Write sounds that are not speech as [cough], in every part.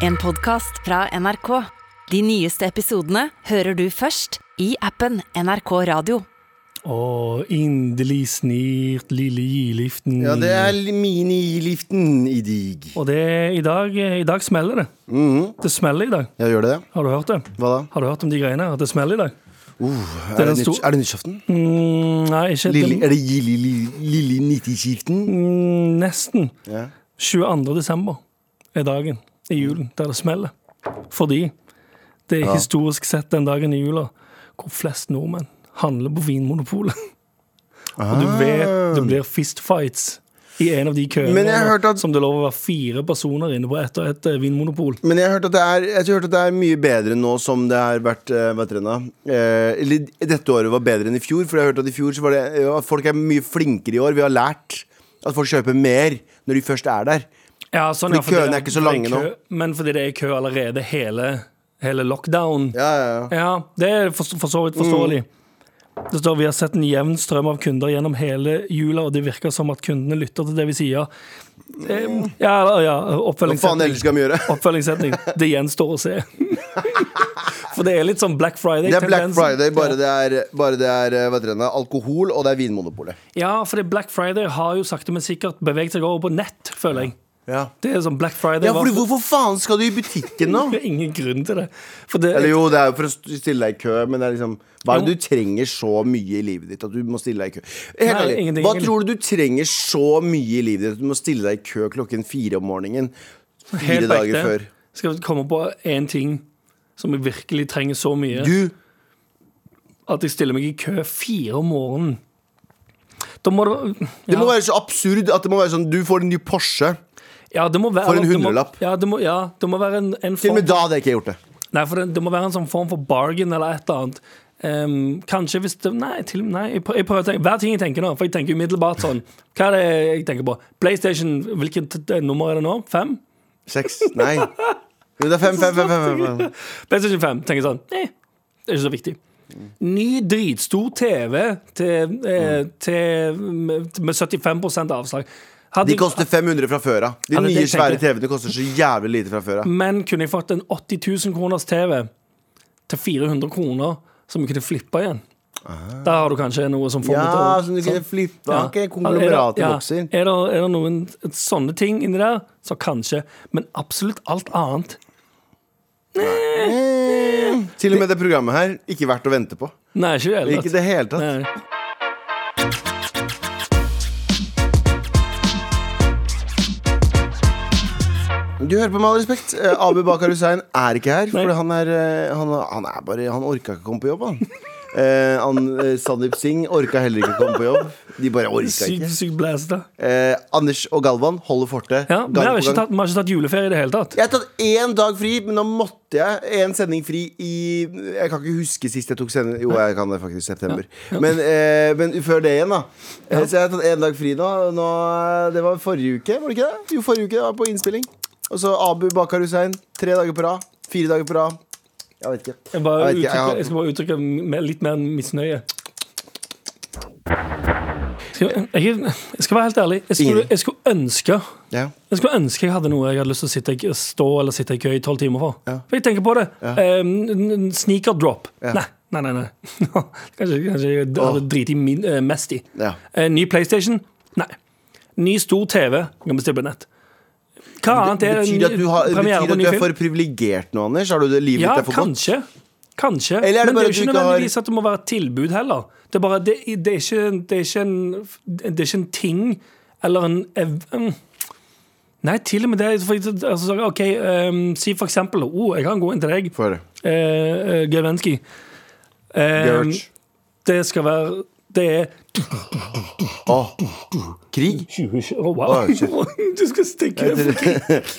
En podcast fra NRK. De nyeste episodene hører du først i appen NRK Radio. Og inderlig snirt lille giliften Ja, det er miniliften i dig. Og det er i dag, i dag smeller det. Det smeller i dag. Ja, gjør det det? Har du hørt det? Hva da? Har du hørt om de greiene? At det smeller i dag? Uh, Det er det nytt, er det nyttårsaften? Mm, nei, ikke Lille, den- er det Lille 90-skiften? mm, Nesten. Ja. 22. desember er dagen i julen der det smeller. Fordi det er historisk sett den dagen i jula hvor flest nordmenn handler på Vinmonopolet. [laughs] Og du vet det blir fistfights i en av de køene at- som det er lov å være fire personer inne på etter ett eh, vinmonopol. Men jeg har hørt at det er, jeg hørt at det er mye bedre nå som det har vært eh, nå? Eh, eller dette året var bedre enn i fjor. For jeg har hørt at i fjor så var det ja, folk er mye flinkere i år. Vi har lært at folk kjøper mer når de først er der. Ja, sånn, Fordi ja, køene er ikke så lange kø, Men fordi det er kø allerede hele, hele lockdown. Ja, ja, ja. Ja, det er for, for så vidt forståelig. Det står vi har sett en jevn strøm av kunder gjennom hele jula, og det virker som at kundene lytter til det vi sier. Eh, Ja, ja, Hva faen ellers oppfølgingssetning. skal vi gjøre? [laughs] Oppfølgingssetning. Det gjenstår å se. [laughs] For det er litt sånn Black Friday. Det er Black. Friday, bare det er, bare det er eh, hva det, alkohol, og det er Vinmonopolet. Ja, for Black Friday har jo sakte, men sikkert beveget seg over på nett, føler jeg. Ja, Det er sånn Black Friday ja fordi Hvorfor faen skal du i butikken nå? [laughs] Det er ingen grunn til det. Det Eller jo, det er jo for å stille deg i kø, men det er liksom Hva er det du trenger så mye i livet ditt at du må stille deg i kø? Helt ærlig, Hva tror du du trenger så mye i livet ditt at du må stille deg i kø klokken fire om morgenen? Fire Helt dager før. Skal vi komme på én ting som jeg virkelig trenger så mye, Du, at jeg stiller meg i kø fire om morgenen. Da må det det må være så absurd at det må være sånn Du får en ny Porsche. Ja, det må være, For en hundrelapp. Ja, det må, ja, det må være en, en Til og med da hadde jeg ikke gjort det. Nei, for det, det må være en sånn form for bargain eller et eller annet. Um, kanskje hvis det Nei, til, nei jeg, prøver, jeg prøver å tenke Hver ting jeg tenker nå, for jeg tenker umiddelbart sånn Hva er det jeg tenker på? PlayStation, hvilket eh, nummer er det nå? Fem? Seks? Nei. Jo, det er fem, fem, fem. fem, fem, fem. PlayStation 5 tenker sånn Nei, det er ikke så viktig. Ny dritstor TV til, eh, til, med, med 75 avslag. Hadde De koster 500 fra før av. De Ja, nye, svære. TV-ene koster så jævlig lite fra før av. Men kunne jeg fått en 80 000 kroners TV til 400 kroner som jeg kunne flippa igjen? Da har du kanskje noe som får. Ja, meg til å- så du kunne flippa. Ja. Okay, konglomeratet ja, vokser. Er det, er det noen sånne ting inni der, så kanskje. Men absolutt alt annet Nei. Til og med det programmet her ikke verdt å vente på. Nei, ikke det hele Ikke i det hele tatt. Nei. Du hører på Med all respekt. Eh, Abu Bakar Hussein er ikke her. For han er, eh, han, han er bare Han orka ikke komme på jobb, han. Eh, han eh, Sandeep Singh orka heller ikke å komme på jobb. De bare orka ikke. sykt blæsta. Eh, Anders og Galvan holder fortet. Ja, vi har, ikke tatt, vi har ikke tatt juleferie i det hele tatt. Jeg har tatt én dag fri, men nå måtte jeg en sending fri i Jeg kan ikke huske sist jeg tok sending Jo, jeg kan det faktisk. September. Men, eh, men før det igjen, da. Så jeg har tatt én dag fri nå. nå. Det var forrige uke, var det ikke det? Jo, forrige uke det var på innspilling. Og så Abu Bakar Hussein. Tre dager på rad. Fire dager på rad. Jeg vet ikke. Jeg, bare Jeg vet ikke, har- jeg skal bare uttrykke litt mer misnøye. Jeg, jeg skal være helt ærlig. Jeg skulle, jeg skulle ønske Ja. Jeg skulle ønske jeg hadde noe jeg hadde lyst til å sitte, stå eller sitte i kø i tolv timer for. For jeg tenker på det. N- sneaker drop. Nei, nei, nei. nei. [laughs] kanskje, kanskje jeg hadde driti eh, mest i. Ja. Eh, ny PlayStation? Nei. Ny stor TV? Kan bestille på nett. Hva annet er Betyr det at du, har, betyr at du er for privilegert nå, Anders? Har du det livet Ja, ditt er for godt? kanskje. Kanskje. Eller er det Men det er jo ikke nødvendigvis har- at det må være et tilbud heller. Det er bare Det, det, er, ikke, det, er, ikke, en, det er ikke en ting eller en mm. Nei, til og med det. Altså, OK, um, si for eksempel oh, Jeg har en god en til deg, For høre. uh, Gervenski. Ehm, Gertz. det skal være Det er Åh, krig? oh, Wow. Oi. [laughs] Du skal stikke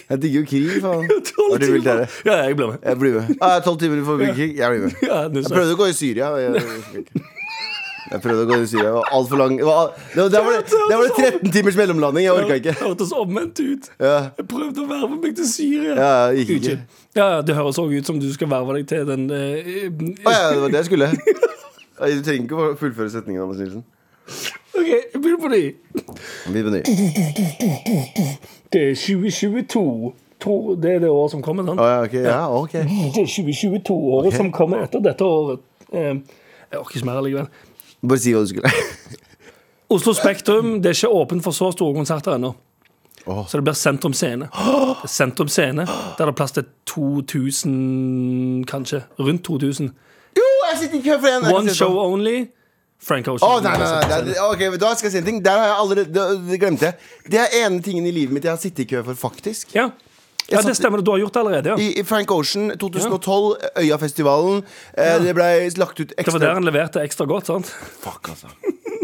Jeg digger jo krig, faen. Har du militæret? Ja, jeg blir med. Jeg blir med. Ah, Tolv timer for krig. Jeg blir med. Jeg prøvde å gå i Syria. Jeg, prøvde å gå i Syria. Det var altfor lang det var, det, var- der var det, var 13 timers mellomlanding. Jeg orka ikke. Det hørtes omvendt ut. Jeg prøvde å verve meg til Syria. ja gikk ikke. Ja, Det høres òg ut som du skal verve deg til den eh, Å ja, det var det jeg [laughs] skulle. Du trenger ikke å fullføre setningen. Anders Nilsen OK, jeg begynner på ny. Vi begynner. Det er 2022. to, det er det året som kommer, sant? Å, ja, ok, ja, ok. Det er 2022-året Ok. som kommer etter dette året. Eh, jeg orker ikke mer likevel. Bare si hva du skulle. Oslo Spektrum det er ikke åpent for så store konserter ennå. Åh. Så det blir Sentrum Scene. Det er Sentrum Scene, Der er plass til 2000, kanskje. Rundt 2000. Jo, jeg sitter i kø for en! One show only. Frank Ocean. Da nei, nei, nei, nei, ok, vet skal jeg si en ting? Der har jeg allerede, det, det. Det er ene tingen i livet mitt jeg har sittet i kø for, faktisk. Ja. ja, det stemmer. Du har gjort det allerede. ja I, Frank Ocean 2012, Øyafestivalen. Eh, Det ble lagt ut Det var ekstra der han leverte ekstra godt. sant? Fuck, altså.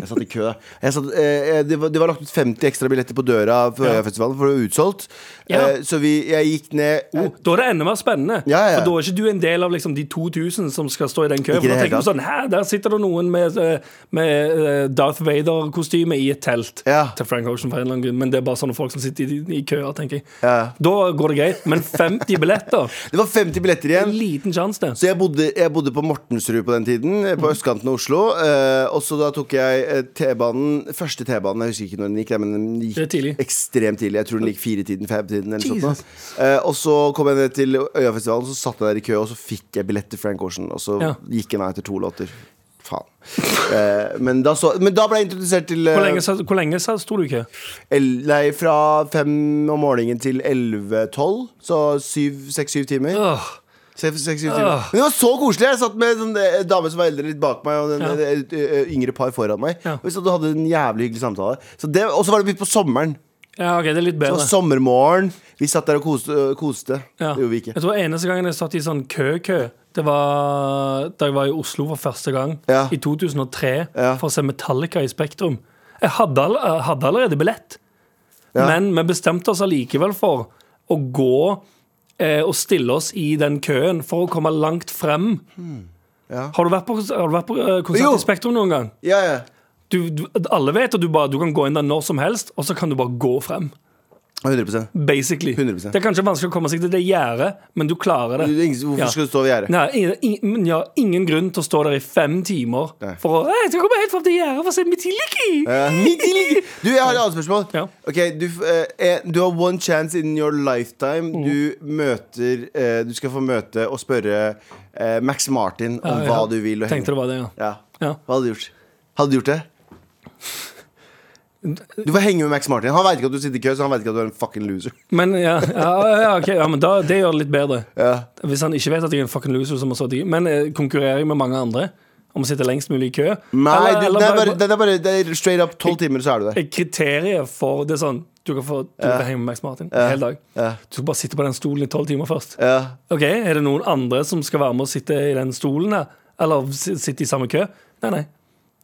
Jeg satt i kø. Satt, eh, det, var, det var lagt ut 50 ekstra billetter på døra for Ja. festivalen, for det var utsolgt. Ja. Eh, så vi, jeg gikk ned Oh, da er det enda mer spennende. Ja, ja. For da er ikke du en del av liksom, de 2000 som skal stå i den køen. For da tenker du sånn, Hæ, Der sitter det noen med, eh, med eh, Darth Vader-kostyme i et telt til Frank Ocean. for en eller annen grunn Men det er bare sånne folk som sitter i, i køer, tenker jeg. Ja. Da går det greit. Men 50 billetter [laughs] Det var 50 billetter igjen. En liten sjanse, det. Så jeg bodde, jeg bodde på Mortensrud på den tiden, eh, på østkanten av Oslo. Eh, og så da tok jeg eh, Eh, T-banen, første T-banen, jeg husker ikke når den gikk, men den gikk tidlig. ekstremt tidlig. Jeg tror den gikk firetiden, femtiden eller noe sånt. Eh, og så kom jeg ned til Øyafestivalen, så satt jeg der i kø, og så fikk jeg billett til Frank Ocean, og så ja. gikk jeg ned etter to låter. Faen. Eh, men, da så, men, da ble jeg introdusert til Hvor lenge, hvor lenge sto du i kø? Nei, fra fem om morgenen til elleve-tolv. Så seks-syv timer. Øh. Men det var så koselig! Jeg satt med en eh, dame som var eldre litt bak meg, og en, et yngre par foran meg. Og vi satt og hadde en jævlig hyggelig samtale. Så det, og så var det midt på sommeren. Ja, ok, det er litt bedre Så sommermorgen. Vi satt der og koste. Øh, koste. Ja. Det gjorde vi ikke. Jeg tror eneste gangen jeg satt i sånn kø-kø, det var da jeg var i Oslo for første gang. Ja. I 2003, ja. for å se Metallica i Spektrum. Jeg hadde, hadde allerede billett, men vi bestemte oss allikevel for å gå eh, og stille oss i den køen for å komme langt frem. Ja. Har du vært på, har du vært på eh, konsert Jo. i Spektrum noen gang? Ja, ja. Du, du, alle vet at du, bare, du kan gå inn der når som helst, og så kan du bare gå frem. 100 Basically. 100%. Det er kanskje vanskelig å komme seg til det gjerdet, men du klarer det. Hvorfor Ja. skal du stå ved gjerdet? Nei, ingen, ja, ingen grunn til å stå der i fem timer Nei. for å Jeg skal komme helt fram til gjerdet for å se Mitiliki! Ja, midt i like- Du, jeg har et annet spørsmål. Ja. Okay, du, eh, du har one chance in your lifetime. Mm. Du møter eh, Du skal få møte og spørre eh, Max Martin om hva du vil. Og Tenkte det var det, ja. Ja. Ja. Hva hadde du gjort? Hadde du gjort det? Du får henge med Max Martin. Han veit ikke at du sitter i kø, så han vet ikke at du er en fucking loser. Men ja, ja, ja, ok, ja men da, det gjør det litt bedre. Ja. Hvis han ikke vet at jeg er en fucking loser, som har stått i Men eh, konkurrerer jeg med mange andre om å sitte lengst mulig i kø? Nei, Eller- det, eller det, er bare- det er bare det er straight up tolv timer, så er du der. er kriteriet for Det er sånn Du kan få du henge med Max Martin en hele dag. Ja. Du skal bare sitte på den stolen i tolv timer først. Ja. Ok, Er det noen andre som skal være med og sitte i den stolen? Eller sitte i samme kø? Nei, nei.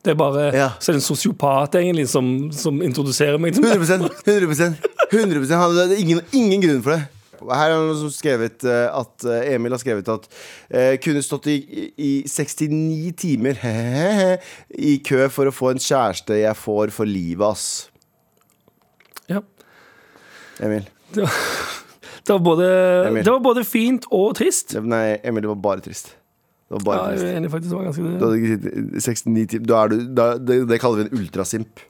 Det er bare Ja. Så er det en sosiopat egentlig som, som introduserer meg til 100 100 100% Han hadde ingen, ingen grunn for det. Her er det noen som skrevet eh, at eh, Emil har skrevet at eh, kunne stått i, i 69 timer i kø for å få en kjæreste jeg får for livet, ass. Ja. Emil. Det var, [laughs] det, var både, det var både fint og trist. Nei, Emil, det var bare trist. Var Ja, jeg er enig faktisk. Det var ganske Du hadde ikke sittet 69 timer Da er du da, det, det kaller vi en ultrasimp.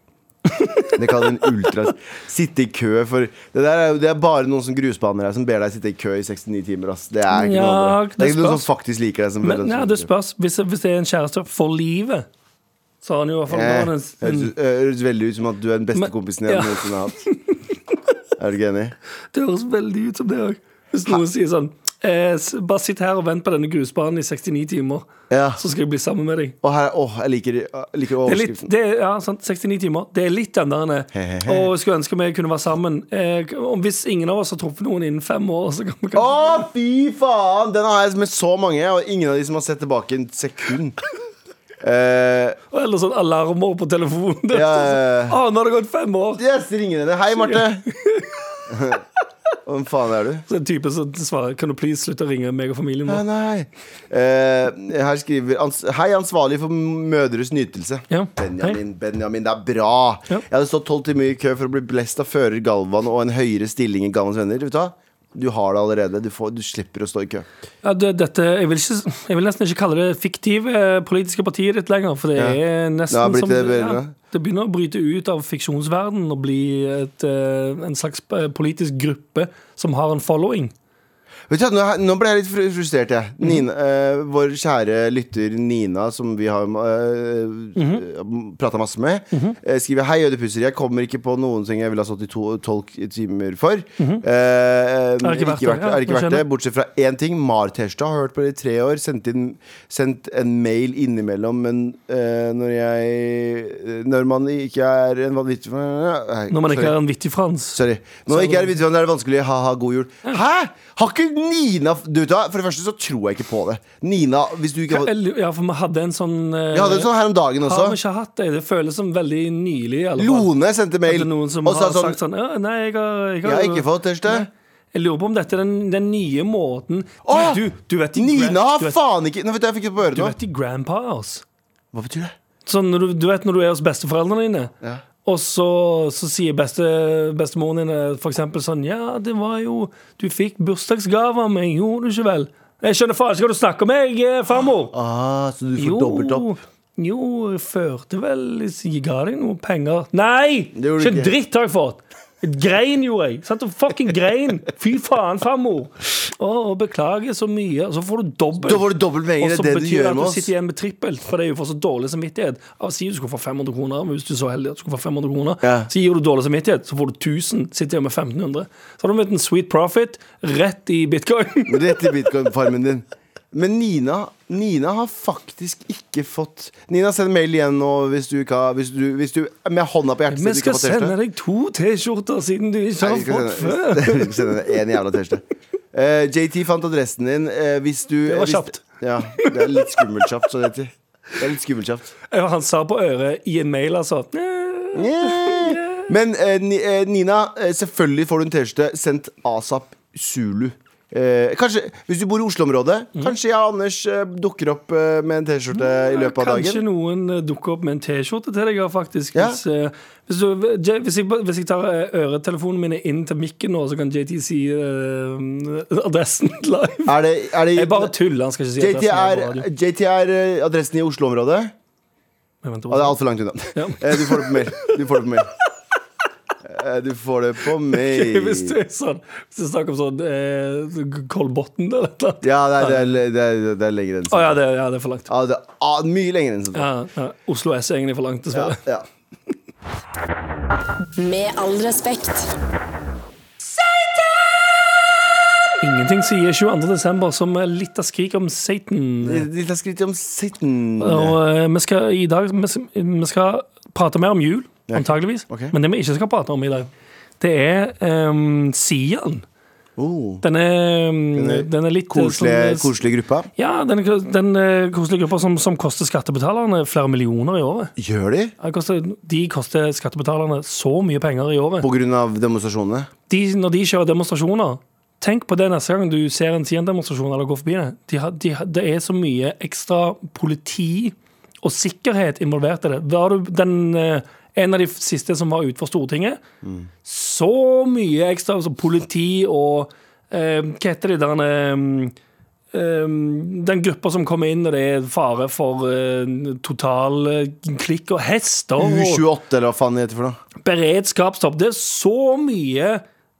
Det kaller vi en ultra Sitte i kø for Det er, det er bare noen som grusbaner her som ber deg sitte i kø i 69 timer. Ass. Det er ikke Ja, noe andre. Det er ikke noen som faktisk liker deg. Som Men ja, det spørs. Hvis, hvis det er en kjæreste for livet, så har han jo i hvert fall Eh, en, Høres en, høres veldig ut som at du er den beste Men- kompisen jeg ja. noensinne har hatt. Er du ikke enig? [laughs] Det høres veldig ut som det òg. Hvis noen sier sånn eh, Bare sitt her og vent på denne grusbanen i 69 timer, Ja. så skal jeg bli sammen med deg. Og her, åh, jeg liker, jeg liker Det er litt, overskriften. det er, ja, sant, 69 timer. Det er litt den der Hehehe. Og jeg skulle ønske vi kunne være sammen. Eh, om hvis ingen av oss har truffet noen innen fem år, så kan vi kanskje Å, fy faen! Den har jeg med så mange, og ingen av de som har sett tilbake en sekund. [laughs] Eh, Eller sånn alarmer på telefonen. ja, ja, ja. [laughs] Å, nå har det gått fem år! Yes, ringer henne. Hei, Marte. [laughs] Hvem faen er du? Så en type som svarer Kan du please slutte å ringe meg og familien Nei, vår? nei. Eh, her skriver ans Hei, ansvarlig for mødres nytelse. Ja. Benjamin, Benjamin, det er bra. Ja. Jeg hadde stått tolv timer i kø for å bli blest av fører Galvan og en høyere stilling i Galvans venner. Vet du hva? Du har det allerede. Du, får, du slipper å stå i kø. Ja, det, dette, jeg, vil ikke, jeg vil nesten ikke kalle det fiktive eh, politiske partiet ditt lenger. For det Ja. er nesten det som det ja. Det begynner å bryte ut av fiksjonsverdenen og bli et, eh, en slags eh, politisk gruppe som har en following. Vet du, nå, nå ble jeg litt frustrert, jeg. Mhm. Nina, uh, vår kjære lytter Nina, som vi har uh, Mhm. prata masse med, eh, skriver Hei, Ødepusser. Jeg kommer ikke på noen ting jeg ville ha stått i to, tolv timer for. Mhm. Eh, Er ikke verdt det, vært, ja, ikke vært det, bortsett fra én ting. Mar-T-skjorta har hørt på det i tre år. Sendt, inn, sendt en mail innimellom, men eh, når jeg Når man ikke er en vanvittig Når man ikke sorry. er en vittig frans. Sorry. Når man ikke er en vittig, er det vanskelig. Ha-ha, god jul. Hæ?! Har ikke Nina Du vet hva, For det første så tror jeg ikke på det. Nina, hvis du ikke har Ja, for vi hadde en sånn eh, Vi hadde en sånn her om dagen Har vi også. ikke hatt det? Det føles som veldig nylig. Lone sendte mail og sa sånn sagt sånn ja, Nei, jeg har, jeg Jeg har ikke fått T-skjorte. Jeg lurer på om dette er den, den nye måten Åh! du, du vet Nina har faen ikke Nå vet jeg, jeg fikk det på øret du vet i Grandpa House. Hva betyr det? Sånn du, du vet når du er hos besteforeldrene dine, Ja. Og så, så sier beste, bestemoren din for eksempel sånn Ja, det var jo Du fikk bursdagsgave av meg, gjorde du ikke vel? Jeg skjønner faen ikke hva du snakker om, jeg, eh, farmor. Ah, så du får dobbelt opp? Jo, jeg førte vel Jeg ga deg noe penger. Nei! Ikke en dritt har jeg fått. Grein gjorde jeg. Satt og fucking grein. Fy faen, farmor. Å, beklager så mye. Og så får du dobbelt. Da får du dobbelt Og penger. Det så det du betyr det gjør at med du oss. sitter igjen med trippelt, for det er jo for så dårlig samvittighet. Av Si du skulle få 500 kroner, men hvis du er så heldig at du skulle få 500 kroner, Ja. så gir du dårlig samvittighet, så får du 1000, sitter igjen med 1500. Så har du møtt en sweet profit rett i bitcoin. Rett i bitcoin-farmen din. Men Nina Nina har faktisk ikke fått Nina, send mail igjen nå hvis du ikke har hvis du, hvis du, Med hånda på hjertet Vi skal sende deg to T-skjorter siden du ikke har fått sende- før. [laughs] vi skal sende en jævla T-skjorte. Uh, JT fant adressen din. Uh, hvis du Det var hvis- kjapt. Ja, det er litt skummelt kjapt. Så Det er litt skummelt kjapt. Ja, Han sa på øret i en mail, altså. Yeah. Men uh, eh, Nina, eh, selvfølgelig får du en T-skjorte sendt ASAP Zulu. Eh, kanskje, Hvis du bor i Oslo-området, Mm. kanskje jeg og Anders eh, dukker opp eh, med en T-skjorte i løpet av Kanskje dagen. noen eh, dukker opp med en T-skjorte til deg, ja, faktisk. Ja. Hvis, eh, hvis, du, J- hvis, jeg, hvis jeg tar eh, øretelefonene mine inn til mikken nå, så kan JT si eh, [laughs] adressen live. Er det, er det Jeg bare tuller. Han skal ikke si JT adressen. er, på radio. JT er eh, adressen i Oslo-området. Jeg venter Ja, det er altfor langt unna. Ja. Eh, Du får det på mail. Du får det på mail. [laughs] Eh, Du får det på [laughs] mail. Hvis du er sånn Hvis du snakker om sånn eh, Kolbotn eller et eller annet. Ja, det er, det er, det er, det er lenger enn Å sånn. ja, det, ja, det er for langt. Ja, det er ah, mye lenger enn sånn. Ja, ja. Oslo S er egentlig for langt, dessverre. ja. Med all respekt. Ingenting sier 22. desember som er litt av skrik om Satan. Litt av skrik om Satan. Og eh, vi skal i dag vi vi skal prate mer om jul, antageligvis. Okay. Men det vi ikke skal prate om i dag, det er um, Sian. Oh. Den er, er den er litt Koselig Koselige, sånn- koselig gruppa. Ja, den, den eh, koselige gruppa som, som koster skattebetalerne flere millioner i året. Gjør de? Koster, de koster skattebetalerne så mye penger i året. Av demonstrasjonene? De, når de kjører demonstrasjoner Tenk på det neste gang du ser en Sian-demonstrasjon eller går forbi det. De de, det er så mye ekstra politi og sikkerhet involvert i det. Var du den, eh, en av de siste som var utenfor Stortinget? Så mye ekstra altså politi og eh, Hva heter de der eh, eh, Den gruppa som kommer inn når det er fare for eh, total eh, klikk og hester. U28, eller hva faen det heter for noe? Beredskapstopp. Det er så mye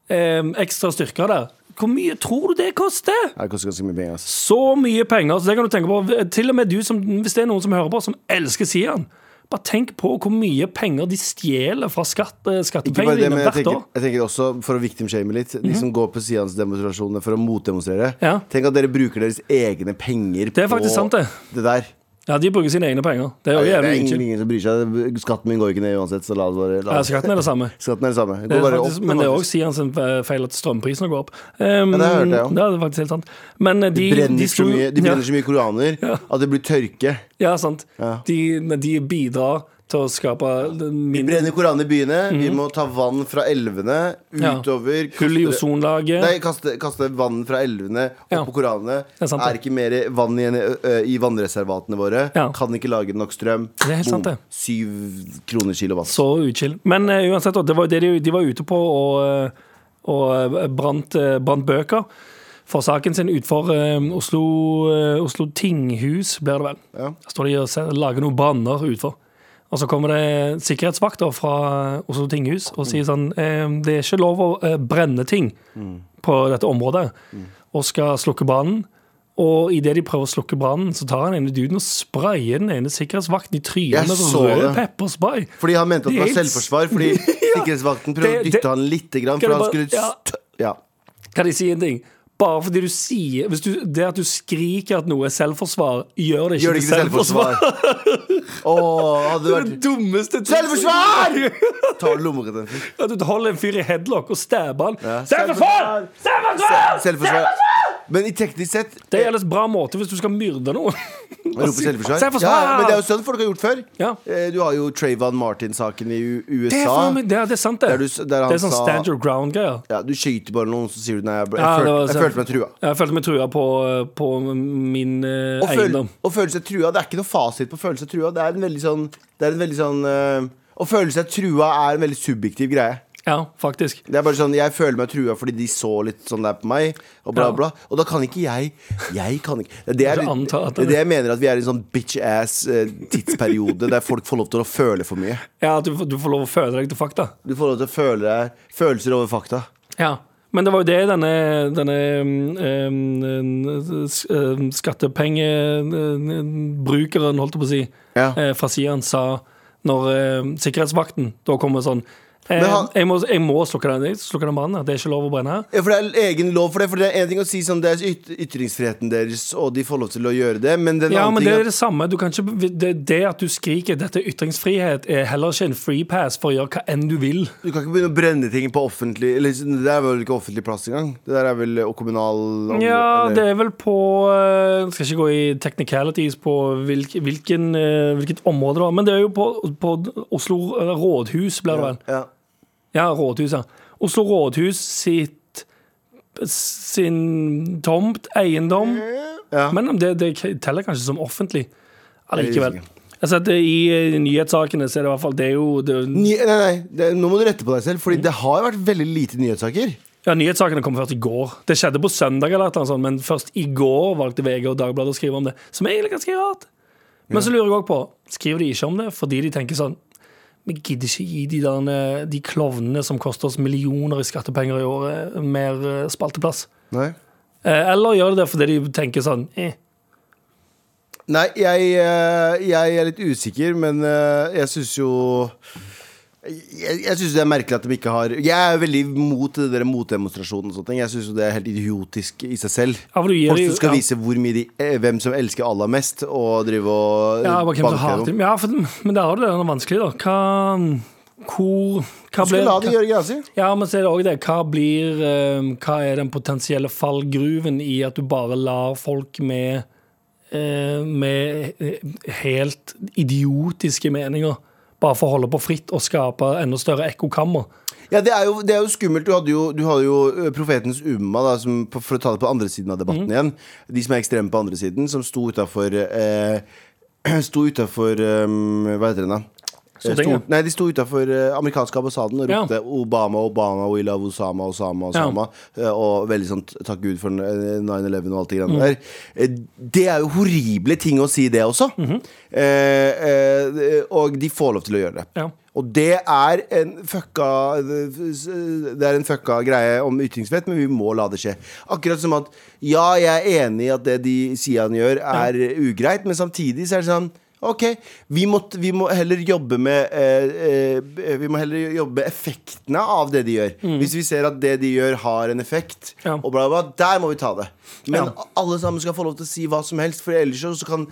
eh, ekstra styrker der. Hvor mye tror du det koster? Det koster ganske mye penger. Så mye penger. Så det kan du tenke på. Til og med du, som, hvis det er noen som hører på, som elsker Sian. Bare tenk på hvor mye penger de stjeler fra skatt, eh, skattepengene dine jeg hvert tenker, år. jeg tenker også, for å victimshame litt, de som går på Sians-demonstrasjonene for å motdemonstrere. Ja. Tenk at dere bruker deres egne penger Det er faktisk sant, det. det der. Ja, de bruker sine egne penger. Det er jo jævlig ingen, ingen som bryr seg. Skatten min går ikke ned uansett, så la oss bare la Ja, skatten er det samme. [laughs] Skatten er det samme. Det er faktisk, opp. men det er òg Sians feil at strømprisene går opp. Um, Ja, det har jeg hørt, det ja det er faktisk helt sant. Men eh, de, De brenner, de så mye, de brenner ja. så mye koraner at det blir tørke. Ja, sant. De, de bidrar til å skape Vi brenner koraner i byene. Vi må ta vann fra elvene utover Ja. hull i ozonlaget. Nei, kaste, kaste vann fra elvene opp Ja. på koranene. er sant, er ikke mer vann igjen i vannreservatene våre. Ja. Kan ikke lage nok strøm. Det er helt sant, det. Syv kroner kilowatt. Så uchill. Men uh, uansett, det var det de, de var ute på og eh, brant, brant bøker for saken sin utenfor Oslo, Oslo tinghus, blir det vel. Ja. Der står de og lager noen banner utenfor. Og så kommer det sikkerhetsvakter fra Oslo tinghus og sier sånn Det er ikke lov å eh, brenne ting på dette området, og skal slukke brannen. Og idet de prøver å slukke brannen, så tar han ene duden og sprayer den ene sikkerhetsvakten i trynet med rød pepperspray. Fordi han mente at det var selvforsvar. Fordi [laughs] sikkerhetsvakten prøvde å det- dytte han litt, grann, for han skulle ja. Ja. Kan jeg si en ting? Bare fordi du sier hvis du, Det at du skriker at noe er selvforsvar, gjør det ikke Gjør det ikke selvforsvar? Åh, hadde det Det dummeste. Selvforsvar! Du lommeretten? At du holder en fyr i headlock og stabber han. Ja. Selvforsvar! Selvforsvar! Selvforsvar. Men i teknisk sett Det er en bra måte hvis du skal myrde noen. Rope [laughs] selvforsvar. Ja, men det er jo sånn folk har gjort før. Ja. Eh, Du har jo Trayvon Martin-saken i U- Det er, USA. faen meg- det, er- det er sant, det. Der du s- der han det er sånn sa- stand your ground-greier. Ja, du skyter bare noen, så sier du nei. Jeg, ble- Ja, det følte, var jeg følte meg trua. Jeg følte meg trua på, på min eh, Å føle, eiendom. å føle seg trua, det er ikke noe fasit på følelse seg trua. Det er en veldig sånn, det er en veldig sånn eh, Å føle seg trua er en veldig subjektiv greie. Ja, faktisk. Det er bare sånn, Jeg føler meg trua fordi de så litt sånn der på meg. Og bla Ja. bla Og da kan ikke jeg Jeg kan ikke Det er, det, jeg mener at vi er i en sånn bitch-ass eh, tidsperiode der folk får lov til å føle for mye. Ja, du, du får lov å føle deg til fakta. Du får lov til å føle deg følelser over fakta. Ja. Men det var jo det denne, denne um, skattepengebrukeren, holdt jeg på å si, Ja. eh, fra Sian sa når eh, sikkerhetsvakten da kommer sånn han- jeg, må, jeg må slukke den, jeg slukke den brannen. Det er ikke lov å brenne her. Ja, for det er egen lov for det. For det er en ting å si sånn Det er yt ytringsfriheten deres, og de får lov til å gjøre det, men den Ja, men det er det samme. Ikke, det, det at du skriker 'dette er ytringsfrihet', er heller ikke en free pass for å gjøre hva enn du vil. Du kan ikke begynne å brenne ting på offentlig Eller Det er vel ikke offentlig plass engang? Det der er vel og kommunal Ja, eller- det er vel på eh, Skal ikke gå i technicalities på hvilk, hvilken, eh, hvilket område det var, men det er jo på, på Oslo eh, rådhus, blir det vel. ja. Ja, rådhuset. Oslo rådhus sitt sin tomt, eiendom. Ja. Men det, det teller kanskje som offentlig allikevel. Sett det I eh, nyhetssakene så er det i hvert fall Det er jo det, Ny, nei, nei, det, nå må du rette på deg selv, Fordi det har vært veldig lite nyhetssaker. Ja, Nyhetssakene kom først i går. Det skjedde på søndag, eller noe sånt, men først i går valgte VG og Dagbladet å skrive om det. Som er egentlig ganske rart. Men så lurer jeg også på Skriver de ikke om det fordi de tenker sånn Vi gidder ikke gi de, der, de klovnene som koster oss millioner i skattepenger i året, mer eh, spalteplass. Nei, Eh, Eller gjør de det fordi de tenker sånn eh, nei jeg, eh, jeg er litt usikker, men eh, jeg syns jo jeg, jeg synes det er merkelig at de ikke har Jeg er veldig mot det der motdemonstrasjonen og sånne ting. Jeg syns det er helt idiotisk i seg selv. Ja, Folk som skal ja. vise de, eh, hvem som elsker Allah mest, og drive og Ja, banke dem. Ja, for, men der har du det noe vanskelig, da. Hva Hvor Hva skal la de gjøre greia si. Ja, men så er det også det. Hva blir eh, Hva er den potensielle fallgruven i at du bare lar folk med eh, Med helt idiotiske meninger bare for å holde på fritt og skape enda større ekkokammer? Ja, det er, jo, det er jo skummelt. Du hadde jo, du hadde jo profetens umma, da, som, for å ta det på andre siden av debatten mm. igjen. De som er ekstreme på andre siden, som sto utafor eh, [clears throat] Sto utafor um, Hva heter den, da? Eh? Sto, nei, de sto utafor amerikanske ambassaden og Ja. ropte 'Obama, Obama, we love Osama, Osama, Osama'. eh, Og veldig sånn 'takk Gud for eh, 9-11' og alt det grann mm. der. Eh, Det er jo horrible ting å si, det også. Mhm. eh, eh, og de får lov til å gjøre det. Ja. Og det er en fucka Det er en fucka greie om ytringsfrihet, men vi må la det skje. Akkurat som at ja, jeg er enig i at det de sier han gjør, er ugreit, men samtidig så er det sånn OK, vi må, vi må heller jobbe med eh, eh, Vi må heller jobbe effektene av det de gjør. Hvis vi ser at det de gjør, har en effekt, Mm. Ja. og bla, bla, der må vi ta det. Men Ja. alle sammen skal få lov til å si hva som helst, for ellers så kan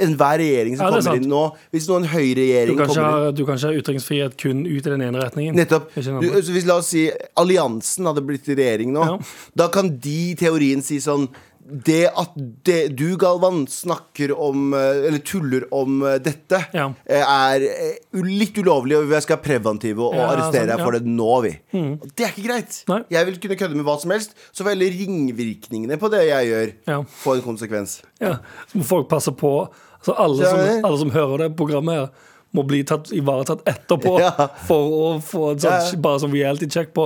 enhver regjering som Ja, er kommer sant. inn nå Hvis nå en høyreregjering kommer inn ha, du kan ikke ha ytringsfrihet kun ut i den ene retningen. Nettopp. Du, hvis la oss si alliansen hadde blitt i regjering nå, da kan de i teorien si sånn det at det, du, Galvan, snakker om eh, Eller tuller om eh, dette, Ja. eh, er litt ulovlig, og vi skal preventive og Ja, arrestere sånn, deg for det nå, vi. Mm. Det er ikke greit. Nei. Jeg vil kunne kødde med hva som helst, så får heller ringvirkningene på det jeg gjør, få en konsekvens. Ja, så må folk passe på altså alle, som, alle som hører det programmet her, må bli tatt, ivaretatt etterpå [laughs] Ja. for å få en sånn, Ja, bare sånn reality check på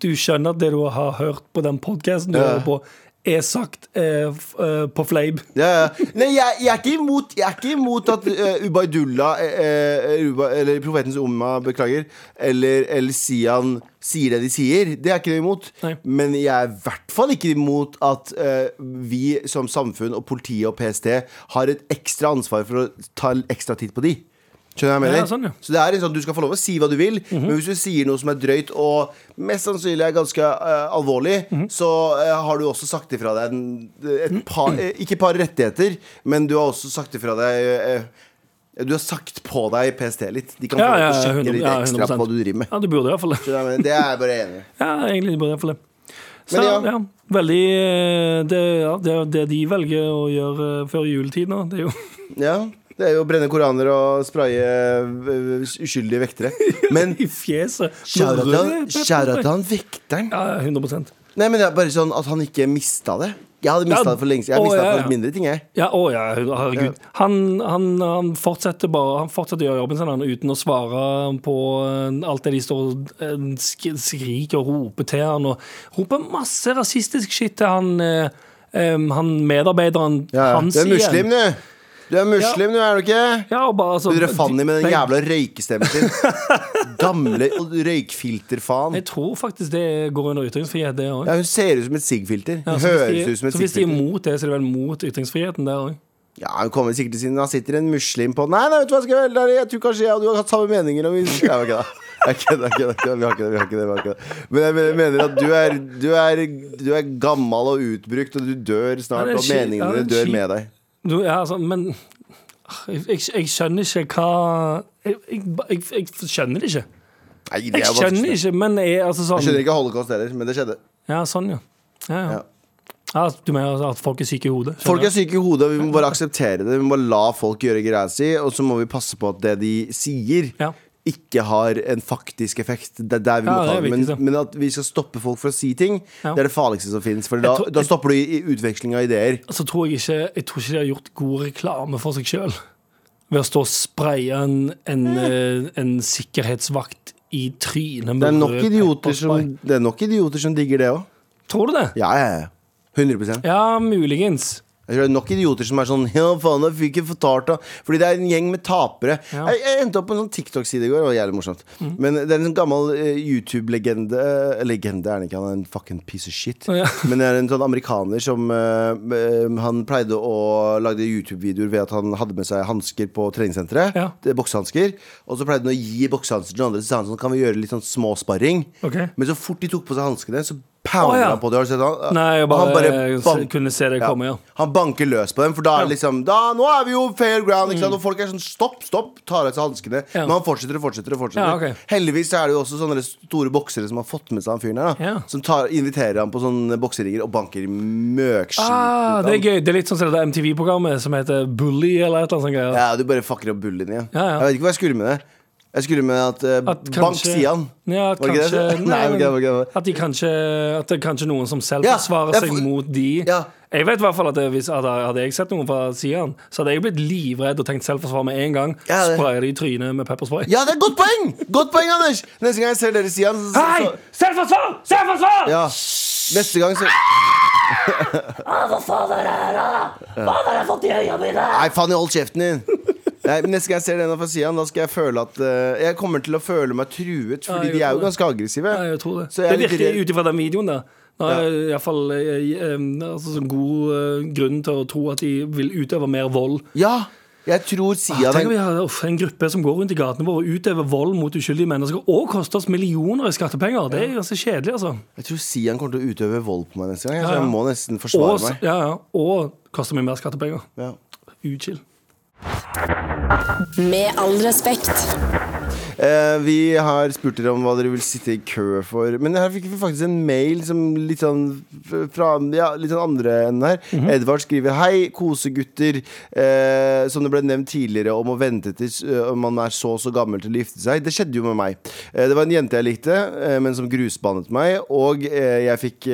Du skjønner at det du har hørt på den podkasten du Ja. hører på, er sagt eh, eh, på Fleib. Ja, ja. Nei, jeg, jeg, er ikke imot, jeg er ikke imot at uh, Ubaydullah, eh, Uba, eller profetens umma, beklager, eller, eller Sian sier det de sier. Det er ikke noe imot. Nei. Men jeg er i hvert fall ikke imot at eh, vi som samfunn og politiet og PST har et ekstra ansvar for å ta ekstra titt på de. Skjønner du hva jeg mener? Ja, sånn, ja. Så det er en sånn, Du skal få lov å si hva du vil, men hvis du sier noe som er drøyt og mest sannsynlig er ganske uh, alvorlig, så uh, har du også sagt ifra deg en, et par, eh, Ikke et par rettigheter, men du har også sagt ifra deg Du har sagt på deg PST litt. De kan Ja, få ja, sjekke 100, litt ekstra 100%. på hva du driver med. Ja, du burde i hvert fall det. Det er jeg bare enig i. [laughs] Ja, egentlig burde i hvert fall det. Så, Men ja. ja. veldig det, ja, det, det de velger å gjøre før juletid nå, det er jo Ja, det er jo å brenne koraner og spraye eh, uskyldige vektere. Men [laughs] i fjeset. Til han vekteren. Ja, ja, 100% Nei, men det er bare sånn at han ikke mista det. Jeg hadde mista Ja, det for lenge siden. Jeg mista ja, det ja. for mindre ting, jeg. Ja, å ja, herregud. Han, han, han fortsetter bare Han fortsetter å gjøre jobben sin han, uten å svare på eh, alt det de står og eh, skriker og roper til han, og roper masse rasistisk shit til han, han medarbeideren hans Du er igjen. muslim, du. Du er muslim, du, er du ikke? Ja, og bare altså, er Fanny med den jævla røykestemmen sin. [laughs] Gamle røykfilterfaen. Jeg tror faktisk det går under ytringsfrihet, det òg. Ja, hun ser ut som et sigg-filter. Ja, høres ut som et så hvis de er sigg-filter. mot det, så er det vel mot ytringsfriheten der òg. Ja, hun kommer sikkert til sin Da sitter en muslim på Nei, nei, vet du hva, skal jeg, jeg tror kanskje jeg og du har hatt samme meninger. om vi, ja, ok, da. Jeg kødder, jeg kødder. Vi har ikke det. Vi har ikke det, vi har ikke det. Men jeg mener- at du er, du, er, du er gammel og utbrukt, og du dør snart, og meningene dine dør med deg. Du, ja, altså, men jeg, jeg, jeg skjønner ikke hva jeg, jeg, jeg, jeg skjønner det ikke. Nei, det Jeg er skjønner ikke, men jeg, altså Jeg sånn skjønner ikke holocaust heller, men det skjedde. Ja, sånn, ja. Ja, ja. Ja. du mener at folk er syke i hodet? Folk er syke i hodet, og vi må bare akseptere det. Vi må bare la folk gjøre greia si, og så må vi passe på at det de sier, Ja. Ikke har en faktisk effekt. Det er der vi må ta det. Men, men at vi skal stoppe folk for å si ting, Ja. det er det farligste som finnes For da, tror- da stopper du i, i utveksling av ideer. Så tror jeg ikke Jeg tror ikke de har gjort god reklame for seg sjøl. Ved å stå og spraye en, en, mm. en sikkerhetsvakt i trynet Det er som, det er nok idioter som digger det òg. Tror du det? Ja, ja, ja. 100% Ja, muligens. Jeg tror det er nok idioter som er sånn Ja, faen, jeg fikk ikke fortalt det. Fordi det er en gjeng med tapere. Ja. Mm. Jeg, jeg endte opp på en sånn TikTok-side i går. Det var jævlig morsomt. Men det er en sånn gammel uh, YouTube-legende uh, Legende er han ikke, han er en fucking piece of shit. Ja. [laughs] Men det er en sånn amerikaner som uh, Han pleide å lage YouTube-videoer ved at han hadde med seg hansker på treningssenteret. Ja. Er Boksehansker. Og så pleide han å gi boksehansker til andre. Så sa han sånn Kan vi gjøre litt sånn småsparring? Okay. Men så fort de tok på seg hanskene, så pounder ja. han på det. Har du sett han? Nei, jeg bare, han jeg bank- kunne se det komme, ja. han banker løs på dem, for da er det liksom da, Nå er vi jo fair ground. Ikke sant? Og folk er sånn stopp, stopp, tar av seg hanskene. Men han fortsetter og fortsetter. og fortsetter Ja, ok. Heldigvis er det jo også sånne store boksere som har fått med seg han fyren her. da. Som tar, inviterer han på sånne bokseringer og banker møkskit Ah, det er gøy. Det er litt sånn som det MTV-programmet som heter Bully, eller et eller annet sånt. greier. Ja, du bare fucker opp bullyen, ja. Jeg vet ikke hva jeg skulle med det. Jeg skulle med at, uh, At Bank kanskje- Sian. Ja, at Var det ikke kanskje, det? [laughs] Nei, nei, ok, men ok, ok. At, de kanskje, at det er kanskje noen som selv Ja, forsvarer ja, seg mot de. Ja. Jeg vet i hvert fall at det, hvis, at Hadde jeg sett noen fra Sian, så hadde jeg blitt livredd og tenkt selvforsvar med en gang. Ja, Sprayer de i trynet med pepperspray. Ja, det er godt poeng! Godt poeng, Anders! Neste gang jeg ser dere Sian så, Hei! Selvforsvar! Selvforsvar! ja. Neste gang så Hva faen er det her, da? Hva har jeg fått i øynene mine? Nei, faen, hold kjeften din! Nei, men Neste gang jeg ser den fra sida, da skal jeg føle at uh, Jeg kommer til å føle meg truet, fordi ja, de er jo ganske aggressive. Ja, jeg tror det. Så jeg det er virker ut ifra den videoen da. Da er det i hvert fall eh, altså, sånn god uh, grunn til å tro at de vil utøve mer vold. Ja, jeg tror Sian Tenk om vi har uff, en gruppe som går rundt i gatene våre og utøver vold mot uskyldige mennesker og koster oss millioner i skattepenger. Det er ganske kjedelig, altså. Jeg tror Sian kommer til å utøve vold på meg neste gang. Ja, Så ja. jeg må nesten Og, forsvare meg. ja, ja, og koster meg mer skattepenger. Ja. Uchill. Med all respekt. Eh, vi har spurt dere om hva dere vil sitte i kø for. Men her fikk vi faktisk en mail som litt sånn fra ja, litt sånn andre enden her. Mhm. Edvard skriver Hei, kosegutter. Eh, som det ble nevnt tidligere om å vente til eh, man er så og så gammel til å gifte seg. Det skjedde jo med meg. Eh, det var en jente jeg likte, eh, men som grusbanet meg. Og eh, jeg fikk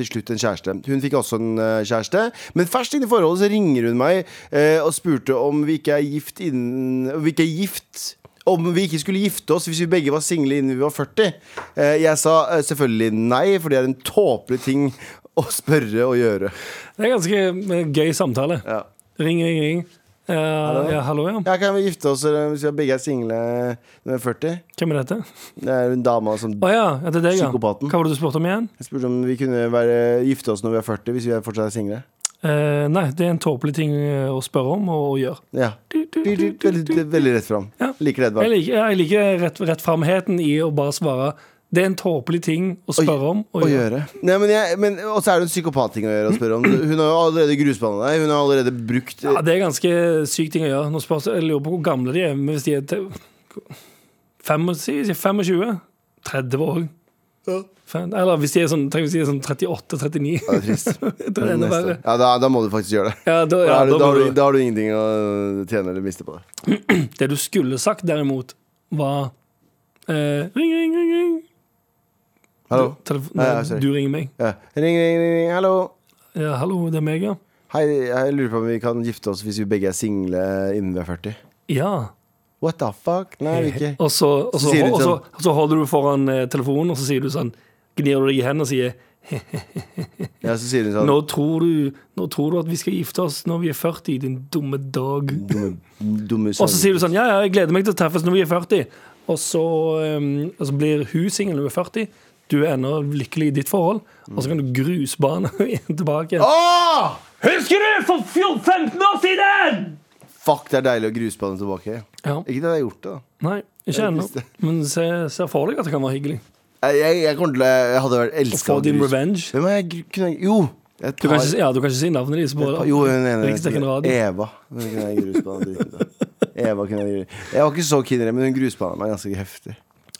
til slutt en kjæreste. Hun fikk også en kjæreste. Men først inn i forholdet så ringer hun meg eh, og spurte om vi ikke er gift innen Vi ikke er gift om vi ikke skulle gifte oss hvis vi begge var single innen vi var 40. Eh, jeg sa eh, selvfølgelig nei, for det er en tåpelig ting å spørre og gjøre. Det er ganske eh, gøy samtale. Ja. Ring, ring, ring. Ja, ja, hallo, ja. Ja, kan vi gifte oss hvis vi begge er single når vi er 40? Hvem er dette? Det er en dame som oh, ja, ja, det er deg. Psykopaten. Hva var det du spurte om igjen? Jeg spurte om vi kunne være, gifte oss når vi er 40, hvis vi fortsatt er single. Eh, nei, det er en tåpelig ting eh, å spørre om og, gjøre. Ja. Du. Veldig, veldig rett fram. Ja. Liker det, Jeg liker, jeg liker rett, rettframheten i å bare svare. Det er en tåpelig ting å spørre om og Å gjøre. Nei, men jeg, men, og så er det en psykopatting å gjøre å spørre om. Hun har jo allerede grusbanet deg. Hun har allerede brukt Ja, det er ganske syk ting å gjøre. Nå spørs, jeg lurer på hvor gamle de er. Men hvis de er til fem- si- si 25? 30 år? Fem- Eller hvis de er sånn, tenk hvis de er sånn 38-39. Det er trist. [laughs] Det er verre. Ja, da, da må du faktisk gjøre det. Ja, da, Da, ja, har du, da da, har du, du, da har du ingenting å tjene eller miste på det. [clears throat] det du skulle sagt, derimot, var eh, Ring, ring, ring, ring. Hallo? Telefon, Nei, ja, du ringer meg. Ja. Ring, ring, ring, ring. Hallo. Ja, hallo, det er meg, ja. Hei, jeg lurer på om vi kan gifte oss hvis vi begge er single innen vi er 40. Ja. What the fuck? Nei, ikke. Og så, og så, Så og så, sånn- og så holder du foran eh, telefonen, og så sier du sånn Gnir du deg i hendene og sier Ja, så sier sånn [laughs] nå tror, du, nå tror du at vi skal gifte oss når vi er 40, din dumme dag. Dumme, dumme Og så sier du sånn Ja, ja, jeg gleder meg til å treffes når vi er 40. Og så, um, og så blir hun singel når hun er 40. Du er ennå lykkelig i ditt forhold. Og så kan du grusbane barna [laughs] tilbake. Åh! Husker du for 15 år siden?! Fuck, det er deilig å grusbane tilbake. Ja. Ikke at jeg har gjort det, da. Nei, ikke ennå. Men se, se for deg at det kan være hyggelig. Jeg, jeg, jeg kommer til å Jeg hadde vært elska få din revenge. Hvem er jeg kunne jeg, Jo! Jeg Du kan, ikke, ja, du kan ikke si navnet ditt. på- Jo, hun ene. Eva. Hun kunne jeg grusbane dritten ut. Eva kunne jeg Jeg var ikke så keen i det, men hun grusbana meg ganske heftig.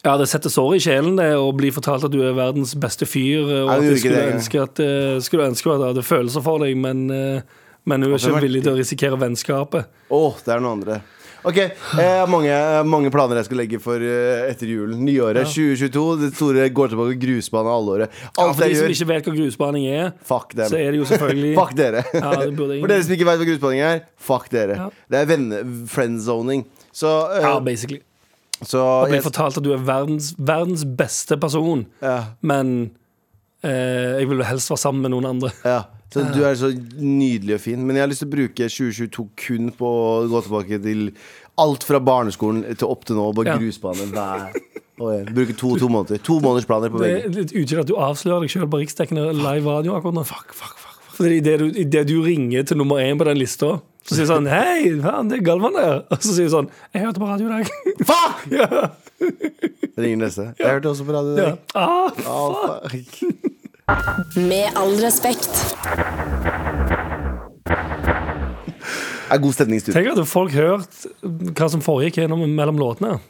Ja, det setter sår i sjelen det å bli fortalt at du er verdens beste fyr. Og Nei, at du ikke skulle ønske at, eh, skulle ønske at jeg hadde følelser for deg, men, eh, men hun er ikke villig til å risikere vennskapet. Å, det er noe andre. Ok, har mange, mange planer jeg skal legge for eh, etter julen. Nyåret 2022. Det store går tilbake grusbane allåret. Ja, Alt for de som ikke vet hva grusbaning er, Fuck dem. så er det jo selvfølgelig [laughs] Fuck dere. Ja, For dere som ikke vet hva grusbaning er, fuck dere. Ja. Det er venne, friendzoning. Så, eh, Ja, basically. så og blir jeg- fortalt at du er verdens, verdens beste person, ja, men eh, jeg vil helst være sammen med noen andre. ja. Så du er så nydelig og fin. Men jeg har lyst til å bruke 2022 kun på å gå tilbake til alt fra barneskolen til opp til nå. Bare Ja. grusbane hver Bruke to, to måneder. To måneders planer på Det utgjør at du avslører deg sjøl på riksdekkende live radio akkurat nå. Fuck, fuck, fuck. Fordi idet du, i det du ringer til nummer én på den lista, så sier sånn Hei, faen, det er Galvan der. Og så sier sånn Jeg hørte på radio i dag. Fuck! [laughs] ja. Ringer neste. Jeg hørte også på radio i ja. Ah, fuck. Ah, fuck. Med all respekt. Det er god stemning i studio. tenk at folk hørt hva som foregikk mellom låtene.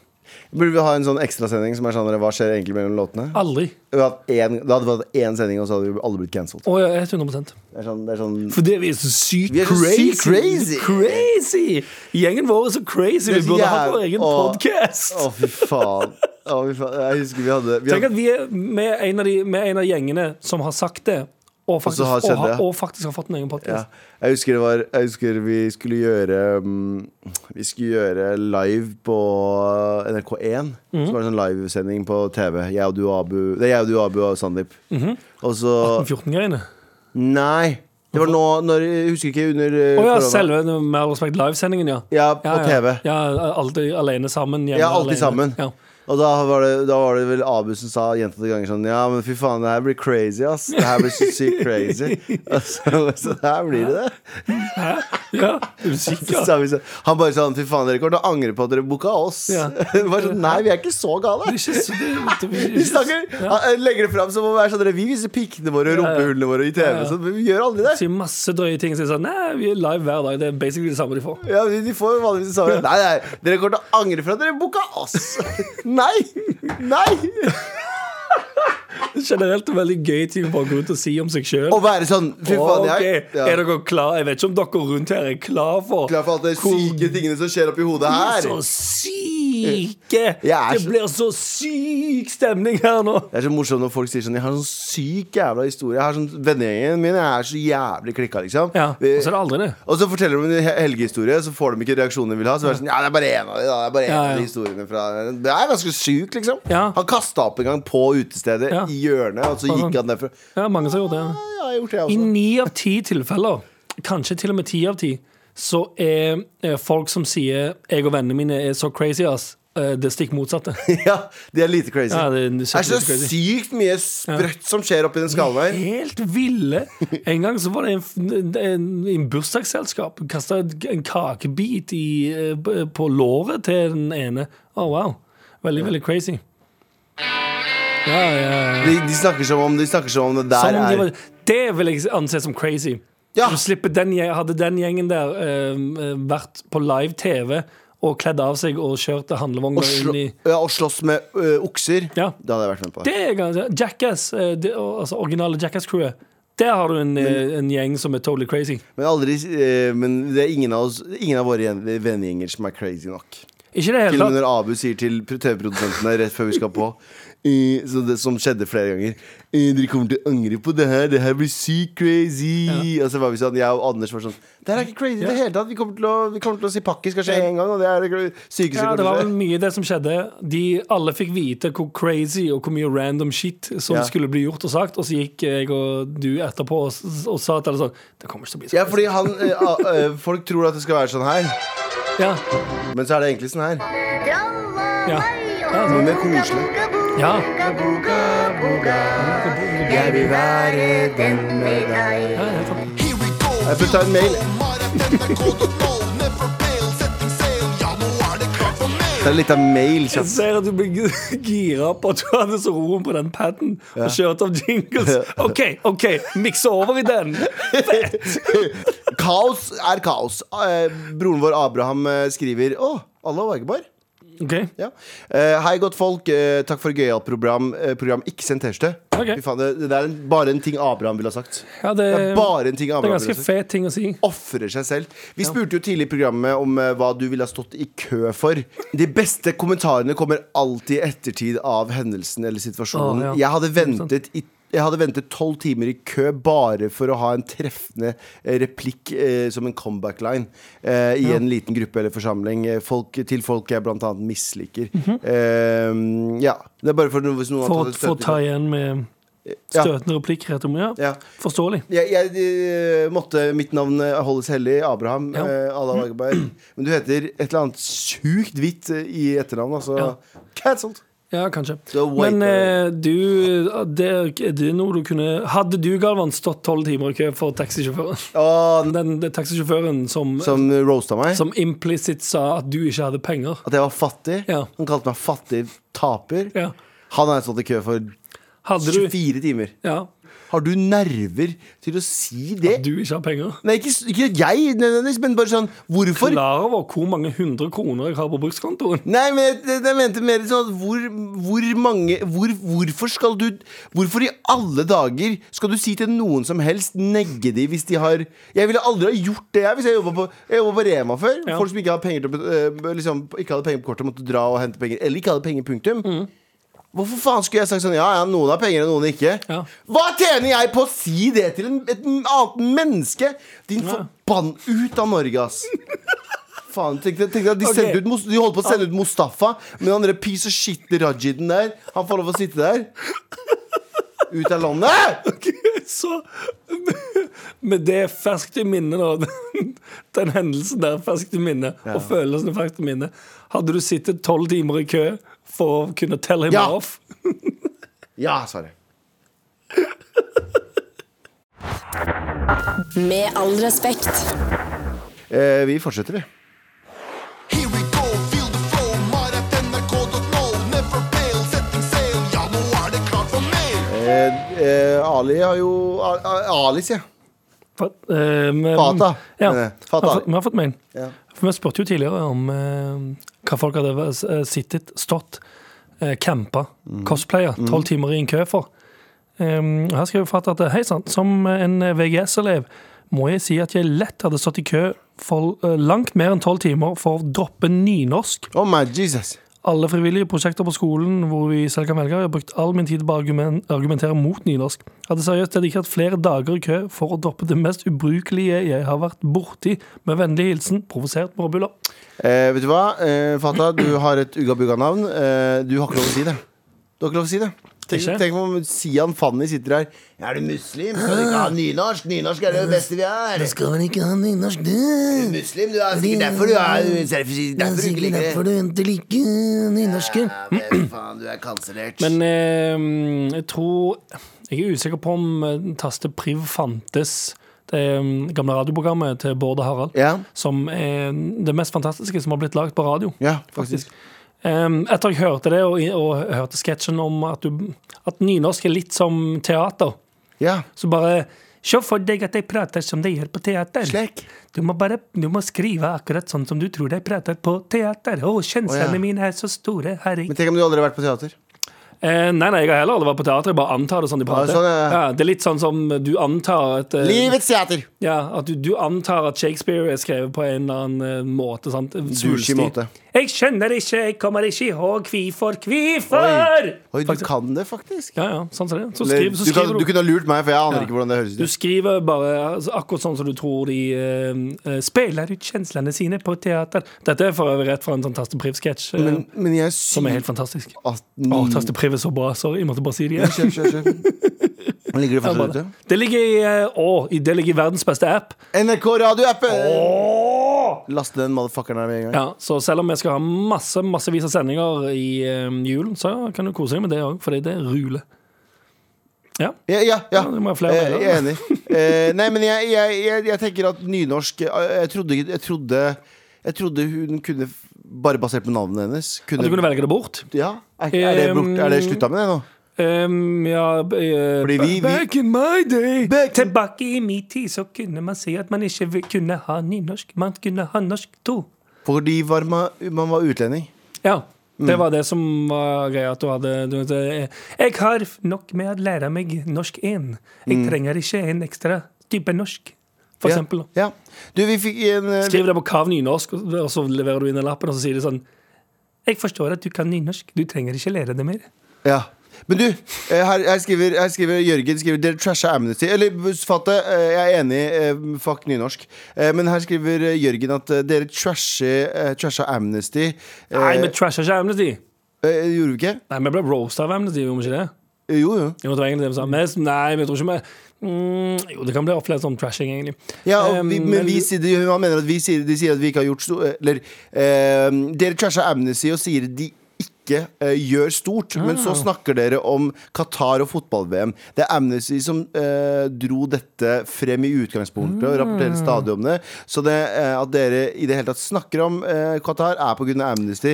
Burde vi ha en sånn ekstrasending som er sånn Hva skjer egentlig mellom låtene? Aldri. Vi hadde hatt en, da hadde hatt én sending, og så hadde vi alle blitt cancelled. Oh, ja, 100 Det er sånn, det er sånn For det vi er så sykt Vi er så crazy. sykt crazy. crazy. Gjengen vår er så crazy. Vi Vi burde hatt ha vår egen podkast. podcast. Å, fy faen. Å, fy faen. Jeg husker vi hadde, vi Tenk hadde at vi er med en av, de, med en av gjengene som har sagt det, og faktisk, har og har, det. og faktisk har fått en egen ja. Jeg husker det var Jeg husker vi skulle gjøre um, Vi skulle gjøre live på NRK1. Mm. Så var det en sånn livesending på TV. Jeg og du Abu Det er jeg og du, Abu og Sandeep. Mhm. Og så 14-greiene. Nei. Det var nå når Jeg husker ikke under oh, ja, selve med all respekt livesendingen, ja. Ja, på ja, ja. TV. Ja, alltid alene sammen. hjemme Ja, alltid alene. sammen. Ja. Og da var, det, da var det vel Abu som sa gjentatte ganger sånn Ja, men fy faen, det her blir crazy, ass. Det her blir så sykt crazy. [laughs] Så, så her blir det det. Hæ? ja, er Så sikker? så, han bare sånn Fy faen, dere kommer til å angre på at dere booka oss. Ja. [laughs] Bare sånn, Nei, vi er ikke så gale. Vi snakker, ja. legger det fram som å være sånn Vi viser pikkene våre og rumpehullene våre i TV. Så vi gjør aldri det. sier masse drøye ting. Sier sånn Nei, vi er live hver dag. Det er basically det samme de får. Ja, de får vanligvis det samme. Nei, nei, dere kommer til å angre for at dere booka oss. [laughs] Nei! Nei! Generelt en veldig gøy ting å gå rundt og si om seg sjøl. Å være sånn Fy faen, jeg Ja. Er dere klar? Jeg vet ikke om dere rundt her er klar for Klar for alt de syke tingene som skjer oppi hodet her. Så syke! Det blir så syk stemning her nå! Det er så morsomt når folk sier sånn Jeg har sånn syk jævla historie. Jeg har sånn Vennegjengen min er så jævlig klikka, liksom. Ja, Og så er det aldri det. Og så forteller de en helgehistorie, så får de ikke reaksjonen de vil ha. Så er det sånn, ja, det er bare en av de, da. Det er bare en Ja, av de historiene fra Det er ganske syk, liksom. Ja. Han kasta opp en gang på utestedet Ja. i hjørnet, og så gikk han derfra. Ja, mange som har gjort det. Ja, jeg har gjort det, I også. ni av ti tilfeller, kanskje til og med ti av ti, så er eh, folk som sier 'jeg og vennene mine er så crazy', ass, eh, det stikk motsatte. [laughs] Ja, de er lite crazy. Ja, det er det er så crazy. sykt mye sprøtt som skjer oppi den skallen her. Helt ville. En gang så var det en, en, en bursdagsselskap. Kasta en kakebit i, eh, på låret til den ene. Å, wow. Veldig, veldig crazy. Ja, ja, ja. De, de, snakker som om, de snakker som om det der om de er det vil jeg anse som crazy. Ja. Den, hadde den gjengen der eh, vært på live TV og kledd av seg og kjørt å handlevogna inn i ja, Og slåss med uh, okser. Ja. Det hadde jeg vært med på. Det er ganske Jackass, uh, det, altså originale Jackass-crewet. Der har du en, men, en gjeng som er totally crazy. Men, aldri, men det er ingen av, oss, ingen av våre gjen- vennegjenger som er crazy nok. Ikke det Til hele og med når Abu sier til TV-produsentene rett før vi skal på eh, så det, Som skjedde flere ganger eh, Dere kommer til å angre på det her Det her blir sykt crazy Og så var vi sånn, jeg og Anders var sånn Det her er ikke crazy i det hele tatt Vi kommer til å, vi kommer til å si pakke skal skje en gang Og det er det sykeste Ja, det var vel mye det som skjedde. De alle fikk vite hvor crazy og hvor mye random shit som Ja. skulle bli gjort og sagt, og så gikk jeg og du etterpå og, og sa til alle sånn Det kommer ikke til å bli sånn. Ja, fordi han eh, eh, Folk tror at det skal være sånn her Ja. Men så er det egentlig sånn her Ja. Ja, Noe sånn. mer koselig ja. Jeg vil være den med deg ja. Jeg får ta en mail Det er litt av mail Jeg kjapt. ser at du blir gira på at du hadde så roen på den paden og kjørte av jingles. OK, OK, mikse over i den. Fett! [laughs] Kaos er kaos Eh, Broren vår Abraham eh, skriver Åh, Allah Akbar Ok, Ja. Eh, hei, godt folk. Eh, takk for gøyalt program. Eh, program ikke sendt T-skjorte. Okay. Det, det er en, bare en ting Abraham ville ha sagt. ja, det, Det er bare en ting Abraham det er ganske fet ting å si. Ofrer seg selv. Vi spurte jo tidlig i programmet om eh, hva du ville ha stått i kø for. De beste kommentarene kommer alltid i ettertid av hendelsen eller situasjonen. Ah. Jeg hadde ventet i jeg hadde ventet tolv timer i kø bare for å ha en treffende eh, replikk eh, som en comeback line eh, i en liten gruppe eller forsamling eh, folk, til folk jeg blant annet misliker. eh, ja. Det er bare for hvis noen For, for å ta igjen med Ja. replikk rett og ja. Ja. Forståelig. Jeg, jeg eh, måtte Mitt navn eh, holdes hellig. Abraham. Ja. eh, Men du heter et eller annet sjukt hvitt eh, i etternavn. Altså Ja. cancelled. Ja, kanskje. Men eh, du det, det du kunne Hadde du, Galvan, stått tolv timer i kø for taxisjåføren? Oh, [laughs] Den, den taxisjåføren som, som, som roasta meg. implisitt sa at du ikke hadde penger. At jeg var fattig. Ja. Han kalte meg fattig taper. Ja. Han har jeg stått i kø for Hadde du 24 timer. Ja, Har du nerver til å si det? At du ikke har penger? Nei, ikke, ikke jeg nødvendigvis, men bare sånn Hvorfor? Klar over hvor mange hundre kroner jeg har på brukskontoen? Nei, men jeg, jeg, mente mer sånn at hvor, hvor mange hvor, Hvorfor skal du Hvorfor i alle dager skal du si til noen som helst negge de hvis de har Jeg ville aldri ha gjort det jeg, hvis jeg jobba på, på Rema før. Ja. Folk som ikke hadde penger til øh, liksom, Ikke hadde penger på kortet, måtte dra og hente penger. Eller ikke hadde penger, punktum. Mm. Hvorfor faen skulle jeg sagt sånn Ja, ja, noen har penger, og noen ikke. Ja. Hva tjener jeg på å si det til en, et annet menneske? Din Ja. forbann Ut av Norge, ass. [laughs] Faen, tenk tenk, tenk de, okay. ut, de holdt på å sende ut Mustafa, men han der piece of shit Rajiden der, han får lov å sitte der. [laughs] Ut av landet! Så med det ferskt i minnet, da, [laughs] den hendelsen der ferskt i minne, og følelsene ferskt i minnet, hadde du sittet tolv timer i kø for å kunne tell him Ja. off? [laughs] Ja, svaret. Med all respekt. Eh, vi fortsetter, vi. Ja, det. Eh, eh, Ali har jo Ali, sier jeg. Eh, Fata, Ja, Fata. vi har fått mail. Ja. For vi spurte jo tidligere om eh, hva folk hadde eh, sittet, stått, eh, campa, Mm. cosplaya, tolv timer i en kø for. Um, her skriver Fata at hei sann, som en VGS-elev må jeg si at jeg lett hadde stått i kø for langt mer enn tolv timer for å droppe nynorsk Oh my Jesus. Alle frivillige prosjekter på skolen hvor vi selv kan velge. Har brukt all min tid på å argumentere mot nynorsk. Hadde seriøst dedikert flere dager i kø for å droppe det mest ubrukelige jeg har vært borti. Med vennlig hilsen provosert Bråbuller. Eh, vet du hva, eh, Fata, du har et ugga-bugga-navn. Eh, du har ikke lov å si det. Du har ikke lov å si det. Tenk, tenk om Sian Fanny sitter her. Er du muslim? Skal du ikke ha nynorsk? Nynorsk er det beste vi har. Skal vel ikke ha nynorsk, Du er du? muslim, du er sikkert derfor du er Derfor er du ikke liker derfor det. du ikke liker nynorsken. Ja, men faen, du er kansellert. Men eh, jeg tror Jeg er usikker på om eh, taste priv fantes. Det eh, gamle radioprogrammet til Bård og Harald. Ja, Som er det mest fantastiske som har blitt lagd på radio. ja, faktisk. Um, etter jeg hørte det, og, og hørte sketsjen om at, du, at nynorsk er litt som teater, Ja, så bare Se for deg at de prater som de gjør på teater. slik. Du må bare du må skrive akkurat sånn som du tror de prater på teater. Å, kjenslene oh, ja. mine er så store, herregud. Men tenk om du aldri har vært på teater. Eh, nei, nei, jeg har heller aldri vært på teater. Jeg bare antar det sånn de prater. sånn, ja. ja, det er litt sånn som du antar at eh, Livets teater! Ja, at du, du antar at Shakespeare er skrevet på en eller annen eh, måte. Sant? Douchey måte. Jeg skjønner ikke, jeg kommer ikke ihåg hvorfor. Hvorfor? Oi, du kan det faktisk. Ja, ja, sånn som det. Så skriver, så du, kan, du kunne ha lurt meg, for jeg aner Ja. ikke hvordan det høres Du skriver bare altså, akkurat sånn som du tror de uh, eh, spiller ut kjenslene sine på teater. Dette er for øvrig rett fra en sånn Taste Priv-sketsj, uh, men som er helt fantastisk. at Å, Taste Priv er så bra. Sorry, jeg måtte bare si det igjen. Kjør, kjør, kjør. Ligger det Ja, det. Det ligger i, eh, å, det ligger i verdens beste app. NRK radioappen! Laste den motherfuckeren her med en gang. Ja, så selv om jeg skal ha masse massevis av sendinger i eh, julen, så kan du kose deg med det òg, fordi det er rule. Ja. Ja, ja, ja. Ja, flere Eh, jeg er enig. Eh, nei, men jeg, jeg, jeg, jeg tenker at nynorsk eh, Jeg trodde, jeg trodde, trodde hun kunne Bare basert på navnet hennes At du kunne velge det bort. Ja, er, er, det bort, er det slutta med det nå? Um, ja, eh, vi- vi- Back in my day Back- Tilbake i min tid så kunne man si at man ikke kunne ha nynorsk. Man kunne ha norsk to. Fordi var man, man var utlending. Ja. Det Mm. var det som var greia. At du hadde du, eh, Jeg har nok med å lære meg norsk én. Jeg trenger ikke en ekstra type norsk, for Mm. ja. eksempel. Ja. Du, vi fikk en eh, Skriv det på Kav nynorsk, og så leverer du inn en lappen, og så sier de sånn Jeg forstår at du kan nynorsk. Du trenger ikke lære det mer. Ja. Men du, eh, her, her, skriver, her skriver Jørgen skriver, Dere trasha Amnesty. Eller fatte, eh, jeg er enig, eh, fuck nynorsk. Men her skriver Jørgen at dere trasher, trasha Amnesty. Nei, vi trasha ikke Amnesty. Gjorde vi ikke? Nei, vi ble roasta av Amnesty, gjorde vi ikke det? Jo, jo. Jo, det var egentlig det vi sa. Men, nei, men jeg tror ikke vi mm, Jo, det kan bli opplevd som trashing, egentlig. Ja, vi, men vi, de, han mener at vi de sier at vi ikke har gjort så Eller eh, Dere trasha Amnesty og sier de ikke uh, gjør stort, men så snakker dere om Qatar og fotball-VM. Det er Amnesty som uh, dro dette frem i utgangspunktet og rapporterer stadig om det. Så det uh, at dere i det hele tatt snakker om Qatar, er pga. Amnesty.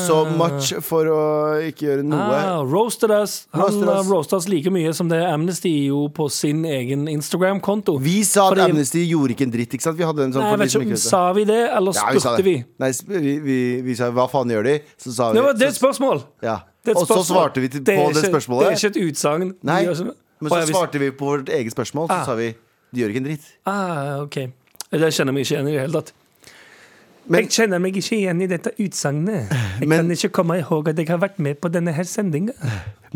Så much for å ikke gjøre noe. Ah, roasted us. Han Roasted us. roasted oss like mye som det Amnesty gjorde på sin egen Instagram-konto. Vi sa at Fordi- Amnesty gjorde ikke en dritt, ikke sant? Vi hadde en sånn Nei. Sa vi det, eller Ja, vi spurte vi? Nei, vi, vi, vi sa hva faen gjør de? Så sa vi Det, var, det er et spørsmål. ja. Det Og så svarte vi til, på det ikke- spørsmålet. Det er ikke et utsagn. Nei, men så svarte vi på vårt eget spørsmål, så Ah. sa vi de gjør ikke en dritt. Ah, ok. Det kjenner jeg meg ikke igjen i det hele tatt. Men- jeg kjenner meg ikke igjen i dette utsagnet. Jeg Men- kan ikke komme ihåg at jeg har vært med på denne her sendinga.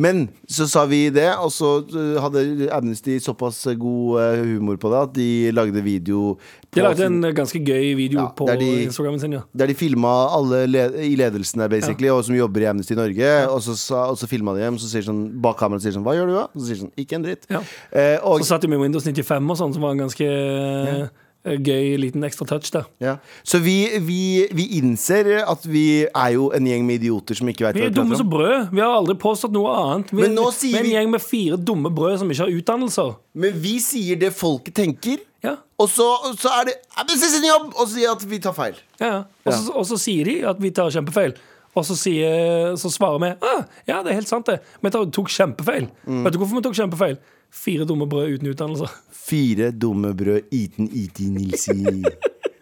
Men så sa vi det, og så uh, hadde Amnesty såpass god uh, humor på det at de lagde video De lagde en ganske gøy video Ja, på de- Instagrammen sin, ja. Der de filma alle le i ledelsen der, basically, og som jobber i Amnesty Norge. Og så, sa- og så filma de dem, så sier sånn, bak kameraet sier sånn Hva gjør du, da? Og så sier sånn Ikke en dritt. Ja. Eh, og, Så satt de med Windows 95 og sånn, som var en ganske eh, gøy liten ekstra touch der. ja. Så vi, vi, vi innser at vi er jo en gjeng med idioter som ikke veit Vi hva er vi dumme prater som om. brød. Vi har aldri påstått noe annet. Vi, Men nå sier vi er en gjeng med fire dumme brød som ikke har utdannelser. Men vi sier det folket tenker, Ja, og så, så er det er jobb! Og sier at vi tar feil. ja. ja. Og, så, og så sier de at vi tar kjempefeil. Og så, sier, så svarer vi ah, ja, det er helt sant, det. Vi tok kjempefeil. Mm. Vet du hvorfor vi tok kjempefeil? Fire dumme brød uten utdannelser. Fire dumme brød uten IT, Nilsi.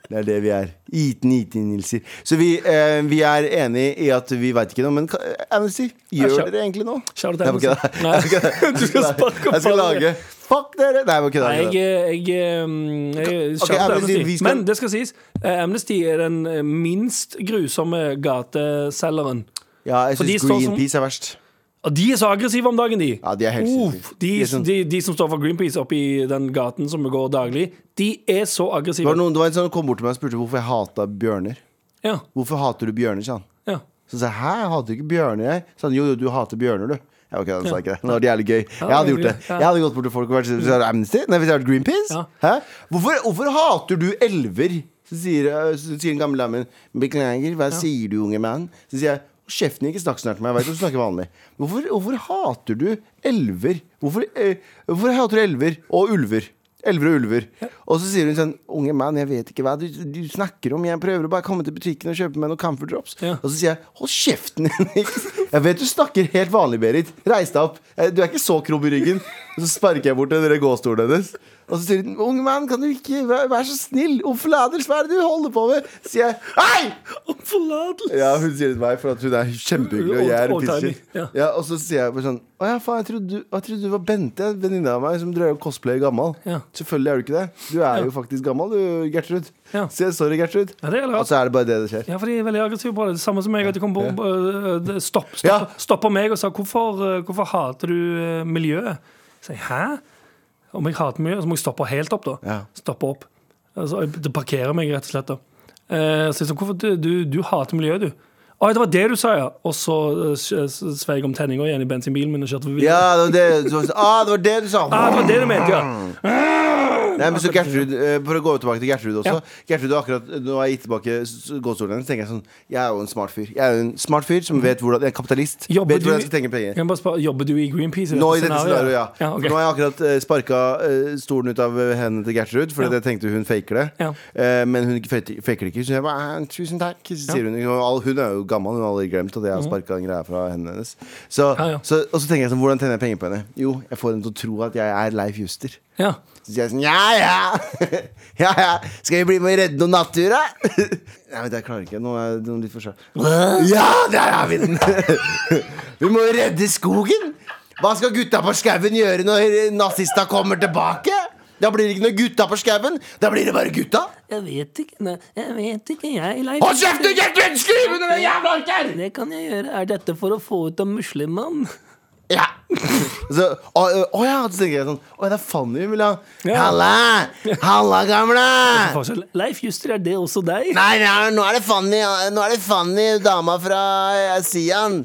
Det er det vi er. Iten, iten Nilsi Så vi, eh, vi er enig i at vi veit ikke noe, men Amnesty, gjør dere egentlig noe? Shout out Amnesty. Du skal sparke opp lage Fuck dere! Nei, okay, da. Nei, jeg jeg, jeg, um, jeg okay, Amnesty, Amnesty. skal- Men det skal sies, eh, Amnesty er den eh, minst grusomme gateselgeren. Ja, jeg syns Greenpeace som- er verst. Og de er så aggressive om dagen, de. Ja, de er helt Uff, de, De er sånn- de, de som står for Greenpeace oppi den gaten som vi går daglig, de er så Det aggressive. var, noen, det var en som kom bort til meg og spurte hvorfor jeg hata bjørner. Ja, Hvorfor hater du bjørner, sa han. ja. Så sa jeg hæ, jeg hater ikke bjørner, jeg. Så han jo, jo, du hater bjørner, du. Ja, ok, han sa ikke det. Det var jævlig gøy. Jeg hadde gjort det. Jeg hadde gått bort til folk og vært sånn så det Amnesty? Nei, hvis jeg hadde vært Greenpeace? Hæ? Hvorfor, hvorfor hater du elver? Så sier, så sier den gamle damen Beklager, hva sier du, unge mann? Så sier jeg «Hold Kjeften, ikke med meg. Jeg vet at du snakker vanlig. Hvorfor, hvorfor hater du elver? Hvorfor, eh, hvorfor hater du elver og ulver? Elver og ulver. Og så sier hun sånn Unge mann, jeg vet ikke hva du, du snakker om. Jeg prøver å bare komme til butikken og kjøpe meg noen Camphor Drops. Ja. Og så sier jeg hold kjeften din. Jeg vet du snakker helt vanlig, Berit. Reis deg opp. Eh, Du er ikke så krum i ryggen. Og så sparker jeg bort den gåstolen hennes. Og så sier hun unge mann, kan du ikke vær, vær så snill? Om hva er det du holder på med? Så sier jeg hei! Om. Ja, hun sier det til meg for at hun er kjempehyggelig, og jeg er en pissshit. ja. Ja, og så sier jeg bare sånn Å ja, faen, jeg trodde du, jeg trodde du var Bente, venninna av meg som drev og cosplayer gammal. Ja. Selvfølgelig er du ikke det. Du er jo faktisk gammal, du, Gertrud. Ja. Så sorry, Gertrud. Er og så er det bare det det skjer. Ja, for de er veldig aggressive på det. Det samme som meg. At de kom på, det- stopp, stopp, stoppa meg og sa hvorfor, øh, hvorfor hater du øh, miljøet? Så jeg, hæ? Om jeg hater miljøet, så må jeg stoppe helt opp, da. Ja. Stoppe opp. Altså, det parkerer meg, rett og slett. da eh, Så sa hvorfor du, du, du hater miljøet, du? Å, det var det du sa, ja. Og så uh, svei jeg om tenninga igjen i bensinbilen min og kjørte forbi. Ja, det var det, så, ah, det var det du sa. Ah, det var det du mente, ja. Nei, men så Gertrud, eh, For å gå tilbake til Gertrud også. Ja. Gertrud har akkurat Nå har jeg gitt tilbake s- hennes. tenker Jeg sånn Jeg er jo en smart fyr. Jeg er jo en smart fyr som vet hvordan En kapitalist. Jobber vet hvordan jeg skal tenke penger. Jeg spørre, Jobber du i Greenpeace? Nå i dette scenarioet, ja. ja okay. Nå har jeg akkurat uh, sparka eh, stolen ut av eh, hendene til Gertrud, fordi Ja. jeg tenkte hun faker det. Ja. Eh, men hun faker det ikke. Så jeg bare "Eh, tusen takk. Så sier hun, hun er jo gammel, hun har aldri glemt at jeg har sparka en greie fra hendene hennes. Så. Så, og så tenker jeg sånn, hvordan tjener jeg penger på henne? Jo, jeg får henne til å tro at jeg er Leif Juster. Ja. Så sier jeg sånn Ja, ja! [laughs] ja, ja. Skal vi bli med og redde noe natur, da? [laughs] Nei, men jeg klarer ikke. Nå er det litt for svært. Ja, der har vi den! [laughs] vi må jo redde skogen! Hva skal gutta på skauen gjøre når nazista kommer tilbake? Da blir det ikke noe gutta på skauen. Da blir det bare gutta. Jeg vet ikke. Nei, jeg vet ikke, jeg, Leif. Hold kjeft, du! Skriv under det jævla orker! Det kan jeg gjøre. Er dette for å få ut av muslimmann? Ja. [laughs] Så, å, å ja, så tenker jeg sånn Å, det er Fanny hun vil ha. Ja. Halla! Halla, gamle! Forskjell. Leif Juster, er det også deg? Nei, nei, nå er det Fanny, nå er det Fanny dama fra eh, Sian.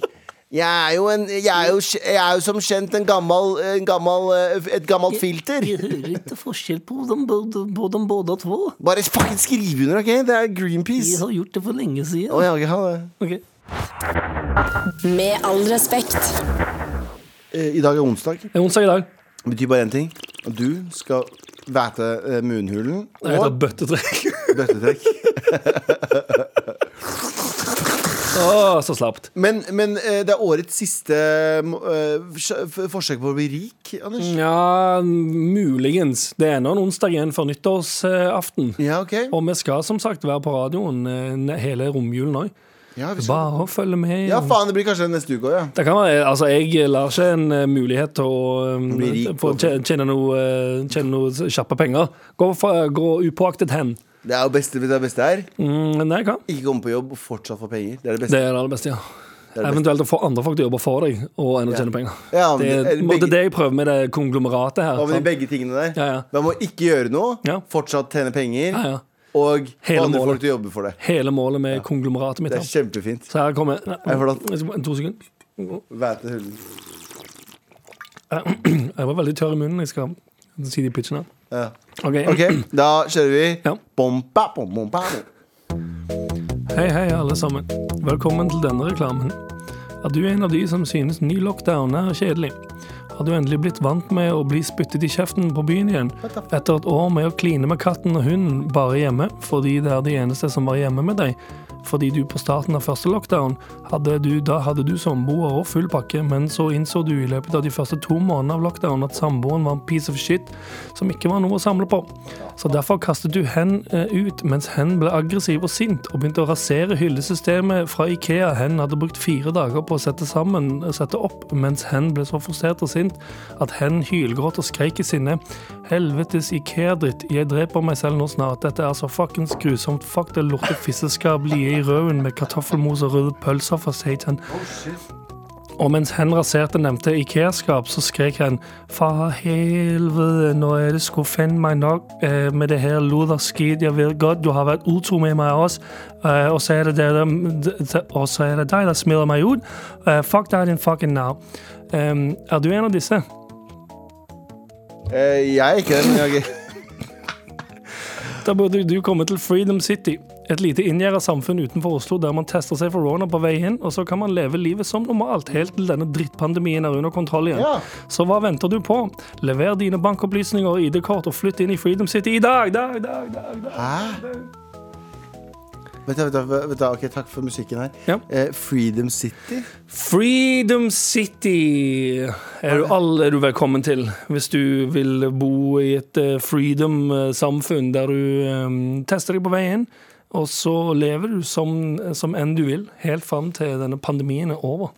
Jeg er jo, en, jeg er jo, jeg er jo som kjent en gammel, en gammel, eh, et gammelt filter. Jeg hører ikke forskjell på dem, både, på dem både to. Bare fucking skriv under, OK? Det er Greenpeace. Vi har gjort det for lenge siden. Å ja, ok, ha det. Ok. Med all respekt. Eh, I dag er onsdag. Det er onsdag i dag. Det betyr bare én ting. Du skal væte munhulen munnhulen Jeg heter bøttetrekk. [laughs] bøttetrekk. Å, så slapt. Men, men eh, det er årets siste eh, f- forsøk på å bli rik, Anders. Ja, muligens. Det er ennå en onsdag igjen før nyttårsaften. Ja, ok. Og vi skal som sagt være på radioen eh, hele romjulen òg. Ja, skal- Bare å følge med. ja, faen, det blir kanskje neste uke òg, ja. Det kan være, altså Jeg lar ikke en uh, mulighet til å um, rik, få tjene noe, uh, noe kjappe penger. Gå, for, gå upåaktet hen. Det er jo beste, det beste er. Mm, men det kan. Ikke komme på jobb og fortsatt få penger. Det er det beste. Det er det aller beste, ja. Eventuelt å få andre folk til å jobbe for deg, og enda tjene penger. Ja, men det er en måte det jeg prøver med det konglomeratet her. Hva med de begge tingene der? Ja, ja. Man må ikke gjøre noe, Ja. fortsatt tjene penger, Ja, ja. Og Hele andre målet. folk til å jobbe for det. Hele målet med konglomeratet mitt. Det er her. kjempefint. Så her kommer Er flott. To sekunder. Væte hullen. [clears throat] Jeg var veldig tørr i munnen. Jeg skal si de pitchene. Ja. Ok. OK, da kjører vi. Ja. Bomba, bom, bomba, bom. Hei, hei, alle sammen. Velkommen til denne reklamen. Er du en av de som synes ny lockdown er kjedelig? Har du endelig blitt vant med å bli spyttet i kjeften på byen igjen? Etter et år med å kline med katten og hunden bare hjemme, fordi det er de eneste som var hjemme med deg? Fordi du på starten av første lockdown, hadde du, da hadde du samboer og full pakke, men så innså du i løpet av de første to månedene av lockdown at samboeren var en piece of shit som ikke var noe å samle på. Så derfor kastet du hen eh, ut, mens hen ble aggressiv og sint, og begynte å rasere hyllesystemet fra Ikea hen hadde brukt fire dager på å sette sammen, sette opp, mens hen ble så frustrert og sint at hen hylgråt og skreik i sinne. Helvetes Ikea-dritt, jeg dreper meg selv nå snart, dette er så fuckings grusomt, fuck det lorte fisseskap lie i røven med kartoffelmos og røde pølser for satan. Og mens hen raserte nevnte Ikea-skap, så skrek han For helvete, nå er det skulle finne meg nok eh, med det her luderskit. Jeg vet godt du har vært utro med meg også, eh, og, så er det dere, og så er det deg der smiler meg ut. Eh, fuck deg, din fucking now. Er du en av disse? Eh, jeg er ikke den. Jeg, Da burde du komme til Freedom City, et lite inngjerda samfunn utenfor Oslo der man tester seg for rona på vei inn, og så kan man leve livet som normalt helt til denne drittpandemien er under kontroll igjen. Ja. Så hva venter du på? Lever dine bankopplysninger og ID-kort og flytt inn i Freedom City i dag! dag, dag, dag, dag. Hæ? Vet du, ok, Takk for musikken her. Ja. Eh, Freedom City. Freedom City er du, all, er du velkommen til hvis du vil bo i et eh, freedom-samfunn der du um, tester deg på vei inn, og så lever du som, som enn du vil, helt fram til denne pandemien er over.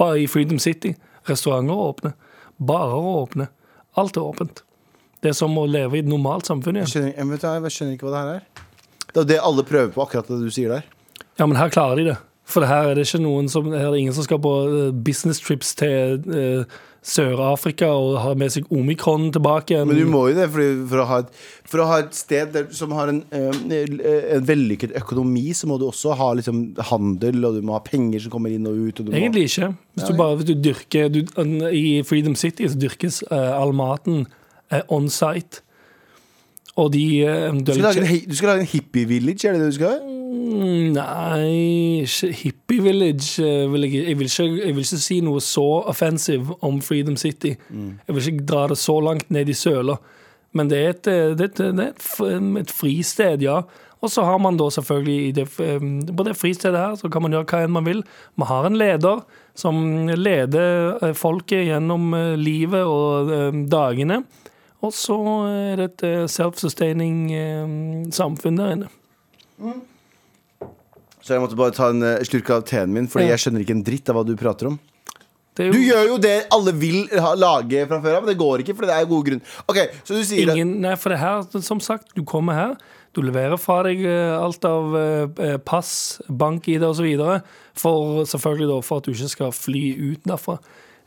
Bare i Freedom City. Restauranter er åpne. Barer er åpne. Alt er åpent. Det er som å leve i et normalt samfunn Jeg igjen. skjønner, jeg, vet, jeg skjønner ikke hva det her er. Det er det alle prøver på, akkurat det du sier der. Ja, men her klarer de det. For her er det ikke noen som, her er det ingen som skal på eh, business trips til eh, Sør-Afrika og har med seg omikron tilbake. Men du må jo det, fordi for, å ha et, for å ha et sted der, som har en, eh, en vellykket økonomi, så må du også ha liksom, handel, og du må ha penger som kommer inn og ut. Og du må, Egentlig ikke. Hvis du bare hvis du dyrker du, I Freedom City så dyrkes uh, all maten uh, on site. Og de uh, du, skal lage en, du skal lage en hippie-village, er det det du skal? Mm, Nei, ikke Hippie Village eh, vil jeg, jeg, vil ikke, jeg vil ikke si noe så offensive om Freedom City. Jeg vil ikke dra det så langt ned i søla. Men det er et, eh, det er det er et, et fristed, ja. Og så har man da selvfølgelig i det, eh, På det fristedet her så kan man gjøre hva enn man vil. Man har en leder som leder eh, folket gjennom eh, livet og eh, dagene. Og så er det et eh, self-sustaining eh, samfunn der inne. Så jeg måtte bare ta en eh, slurk av teen min, Fordi Ja. jeg skjønner ikke en dritt av hva du prater om. Det er Du jo gjør jo det alle vil ha, lage fra før av, men det går ikke, for det er gode grunn. Ok, så du sier ingen Nei, for det her, som sagt, du kommer her, du leverer fra deg eh, alt av eh, pass, bank-ID videre, for selvfølgelig da for at du ikke skal fly ut derfra.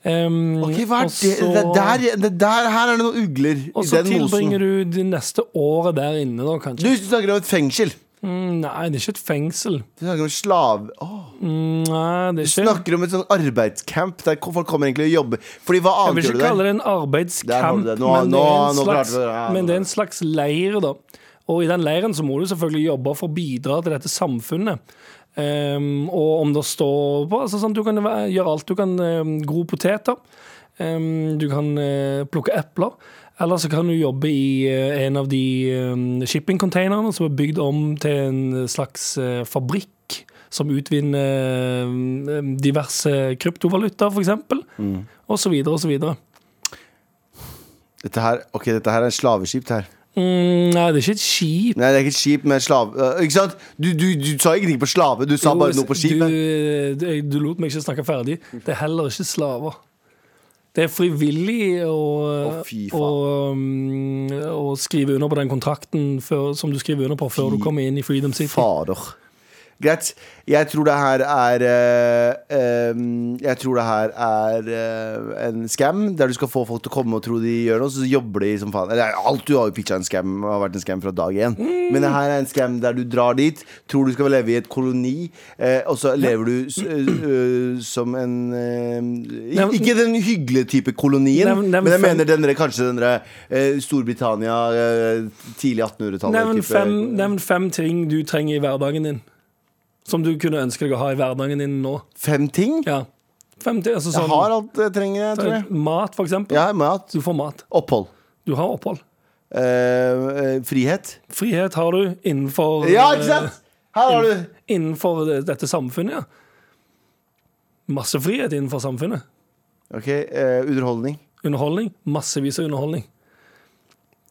Um, Ok, hva er det? så- det, der, det der, Her er det noen ugler Og i så den tilbringer mosen. du det neste året der inne, da, Du kanskje. snakker om et fengsel. Mm, nei, det er ikke et fengsel. Du snakker om slave... Oh. Mm, nei, det er ikke Du snakker om et sånt arbeidscamp der folk kommer egentlig og jobber. Fordi hva Jeg annet vil gjør ikke du kalle der? det en Der du det. Nå- men, det er en slags, det. Ja, men det er en slags leir, da. Og i den leiren så må du selvfølgelig jobbe for å bidra til dette samfunnet. Um, og om det står på altså sånn, Du kan gjøre alt. Du kan um, gro poteter. Um, du kan uh, plukke epler. Eller så kan du jobbe i eh, en av de um, shippingcontainerne som er bygd om til en slags eh, fabrikk som utvinner eh, diverse kryptovaluta, f.eks. Mm. Så videre. Dette her, ok, dette her er slaveskip. det her Mm, nei, det er ikke et skip. Nei, det er ikke et skip med slave... uh, ikke sant? Du, du, du sa ingenting på slave, du sa Jo, bare noe på skip. Du, du, du lot meg ikke snakke ferdig. Det er heller ikke slaver. Det er frivillig å, Å, å, um, å skrive under på den kontrakten før, som du skriver under på før Fy du kommer inn i Freedom City. Fader. Greit. Jeg tror det her er øh, øhm, Jeg tror det her er øh, en scam der du skal få folk til å komme og tro de gjør noe, så jobber de som faen. Eller, alt du har jo pitcha en scam, har vært en scam fra dag én. Men det her er en scam der du drar dit, tror du skal leve i et koloni, eh, og så lever du s- øh, som en Ikke den hyggelige type kolonien, Nevn- nevn men jeg mener den der, kanskje den der eh, Storbritannia, eh, tidlig 1800-tallet. Nevn fem, nevn fem ting du trenger i hverdagen din. Som du kunne ønske deg å ha i hverdagen din nå. Fem ting? Ja. Fem ting, altså Jeg sånn, har alt jeg trenger, tror jeg. Mat, for eksempel. Ja, mat. Du får mat. Opphold. Du har opphold. Eh, eh, frihet. Frihet har du innenfor Ja, ikke sant? Her har du innenfor dette samfunnet, ja. Masse frihet innenfor samfunnet. Ok, eh, underholdning. Underholdning. Massevis av underholdning.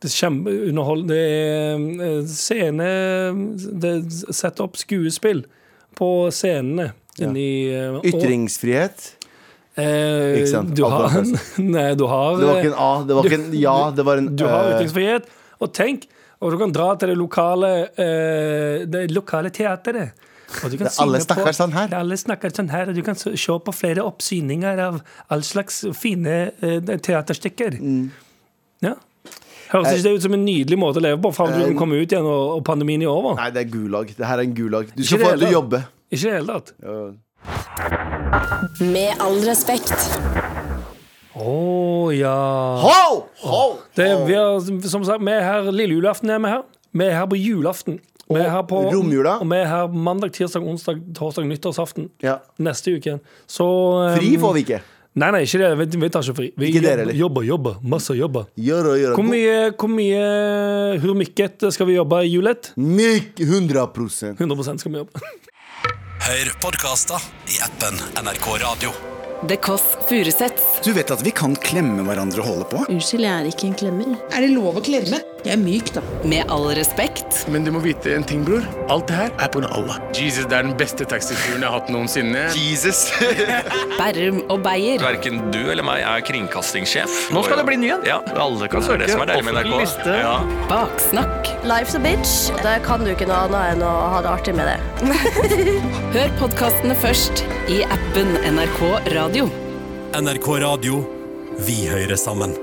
Det er kjempeunderhold... Det er eh, scene Det er Sett opp skuespill på scenene Ja. eh, Ytringsfrihet. Eh, Ikke sant? Du har, [laughs] nei, du har Det var ikke en A, det var ikke en [laughs] ja, det var en Du har eh, ytringsfrihet. Og tenk, og du kan dra til det lokale eh, Det lokale teateret. Og du kan Det- alle snakker på- sånn her. Alle snakker sånn her, og du kan se se på flere oppsyninger av all slags fine eh, teaterstykker. Mm. Ja. Høres ikke det ut som en nydelig måte å leve på fram til du kan komme ut igjen og, og pandemien er over? Nei, det er gulag. Det her er en gulag. Du skal få alle til å jobbe. Ikke i det hele tatt. Ja. Med all respekt. Å ja. Ho! Ho! Det, vi er, som sagt, vi er her lille julaften er vi her. Vi er her på julaften. Vi er her på, romjula. Og vi er her mandag, tirsdag, onsdag, torsdag, nyttårsaften. Ja. Neste uke igjen. Så um, Fri får vi ikke. Nei, nei, ikke det. Vi, vi tar ikke fri. Vi Ikke jobber, dere, jobber, jobber. Masse jobber. Gjør og gjør. Hvor mye, hvor mye hurmikket skal vi jobbe i julet? Myk 100% 100% skal vi jobbe. Hør podkaster i appen NRK Radio. The Kåss Furuseths. Du vet at vi kan klemme hverandre og holde på? Unnskyld, jeg er ikke en klemmer. Er det lov å klemme? Jeg er myk, da. Med all respekt. Men du må vite en ting, bror. Alt det her er på grunn av Allah. Jesus, det er den beste taxituren jeg har hatt noensinne. Jesus. [laughs] Berrum og Beyer. Verken du eller meg er kringkastingssjef. Nå skal det bli ny en. Ja, alle kan gjøre det som er deilig med NRK. Ja. Baksnakk. Life's a bitch. Da kan du ikke noe annet enn å ha det artig med det. [laughs] Hør podkastene først i appen NRK Radio. NRK Radio. Vi hører sammen.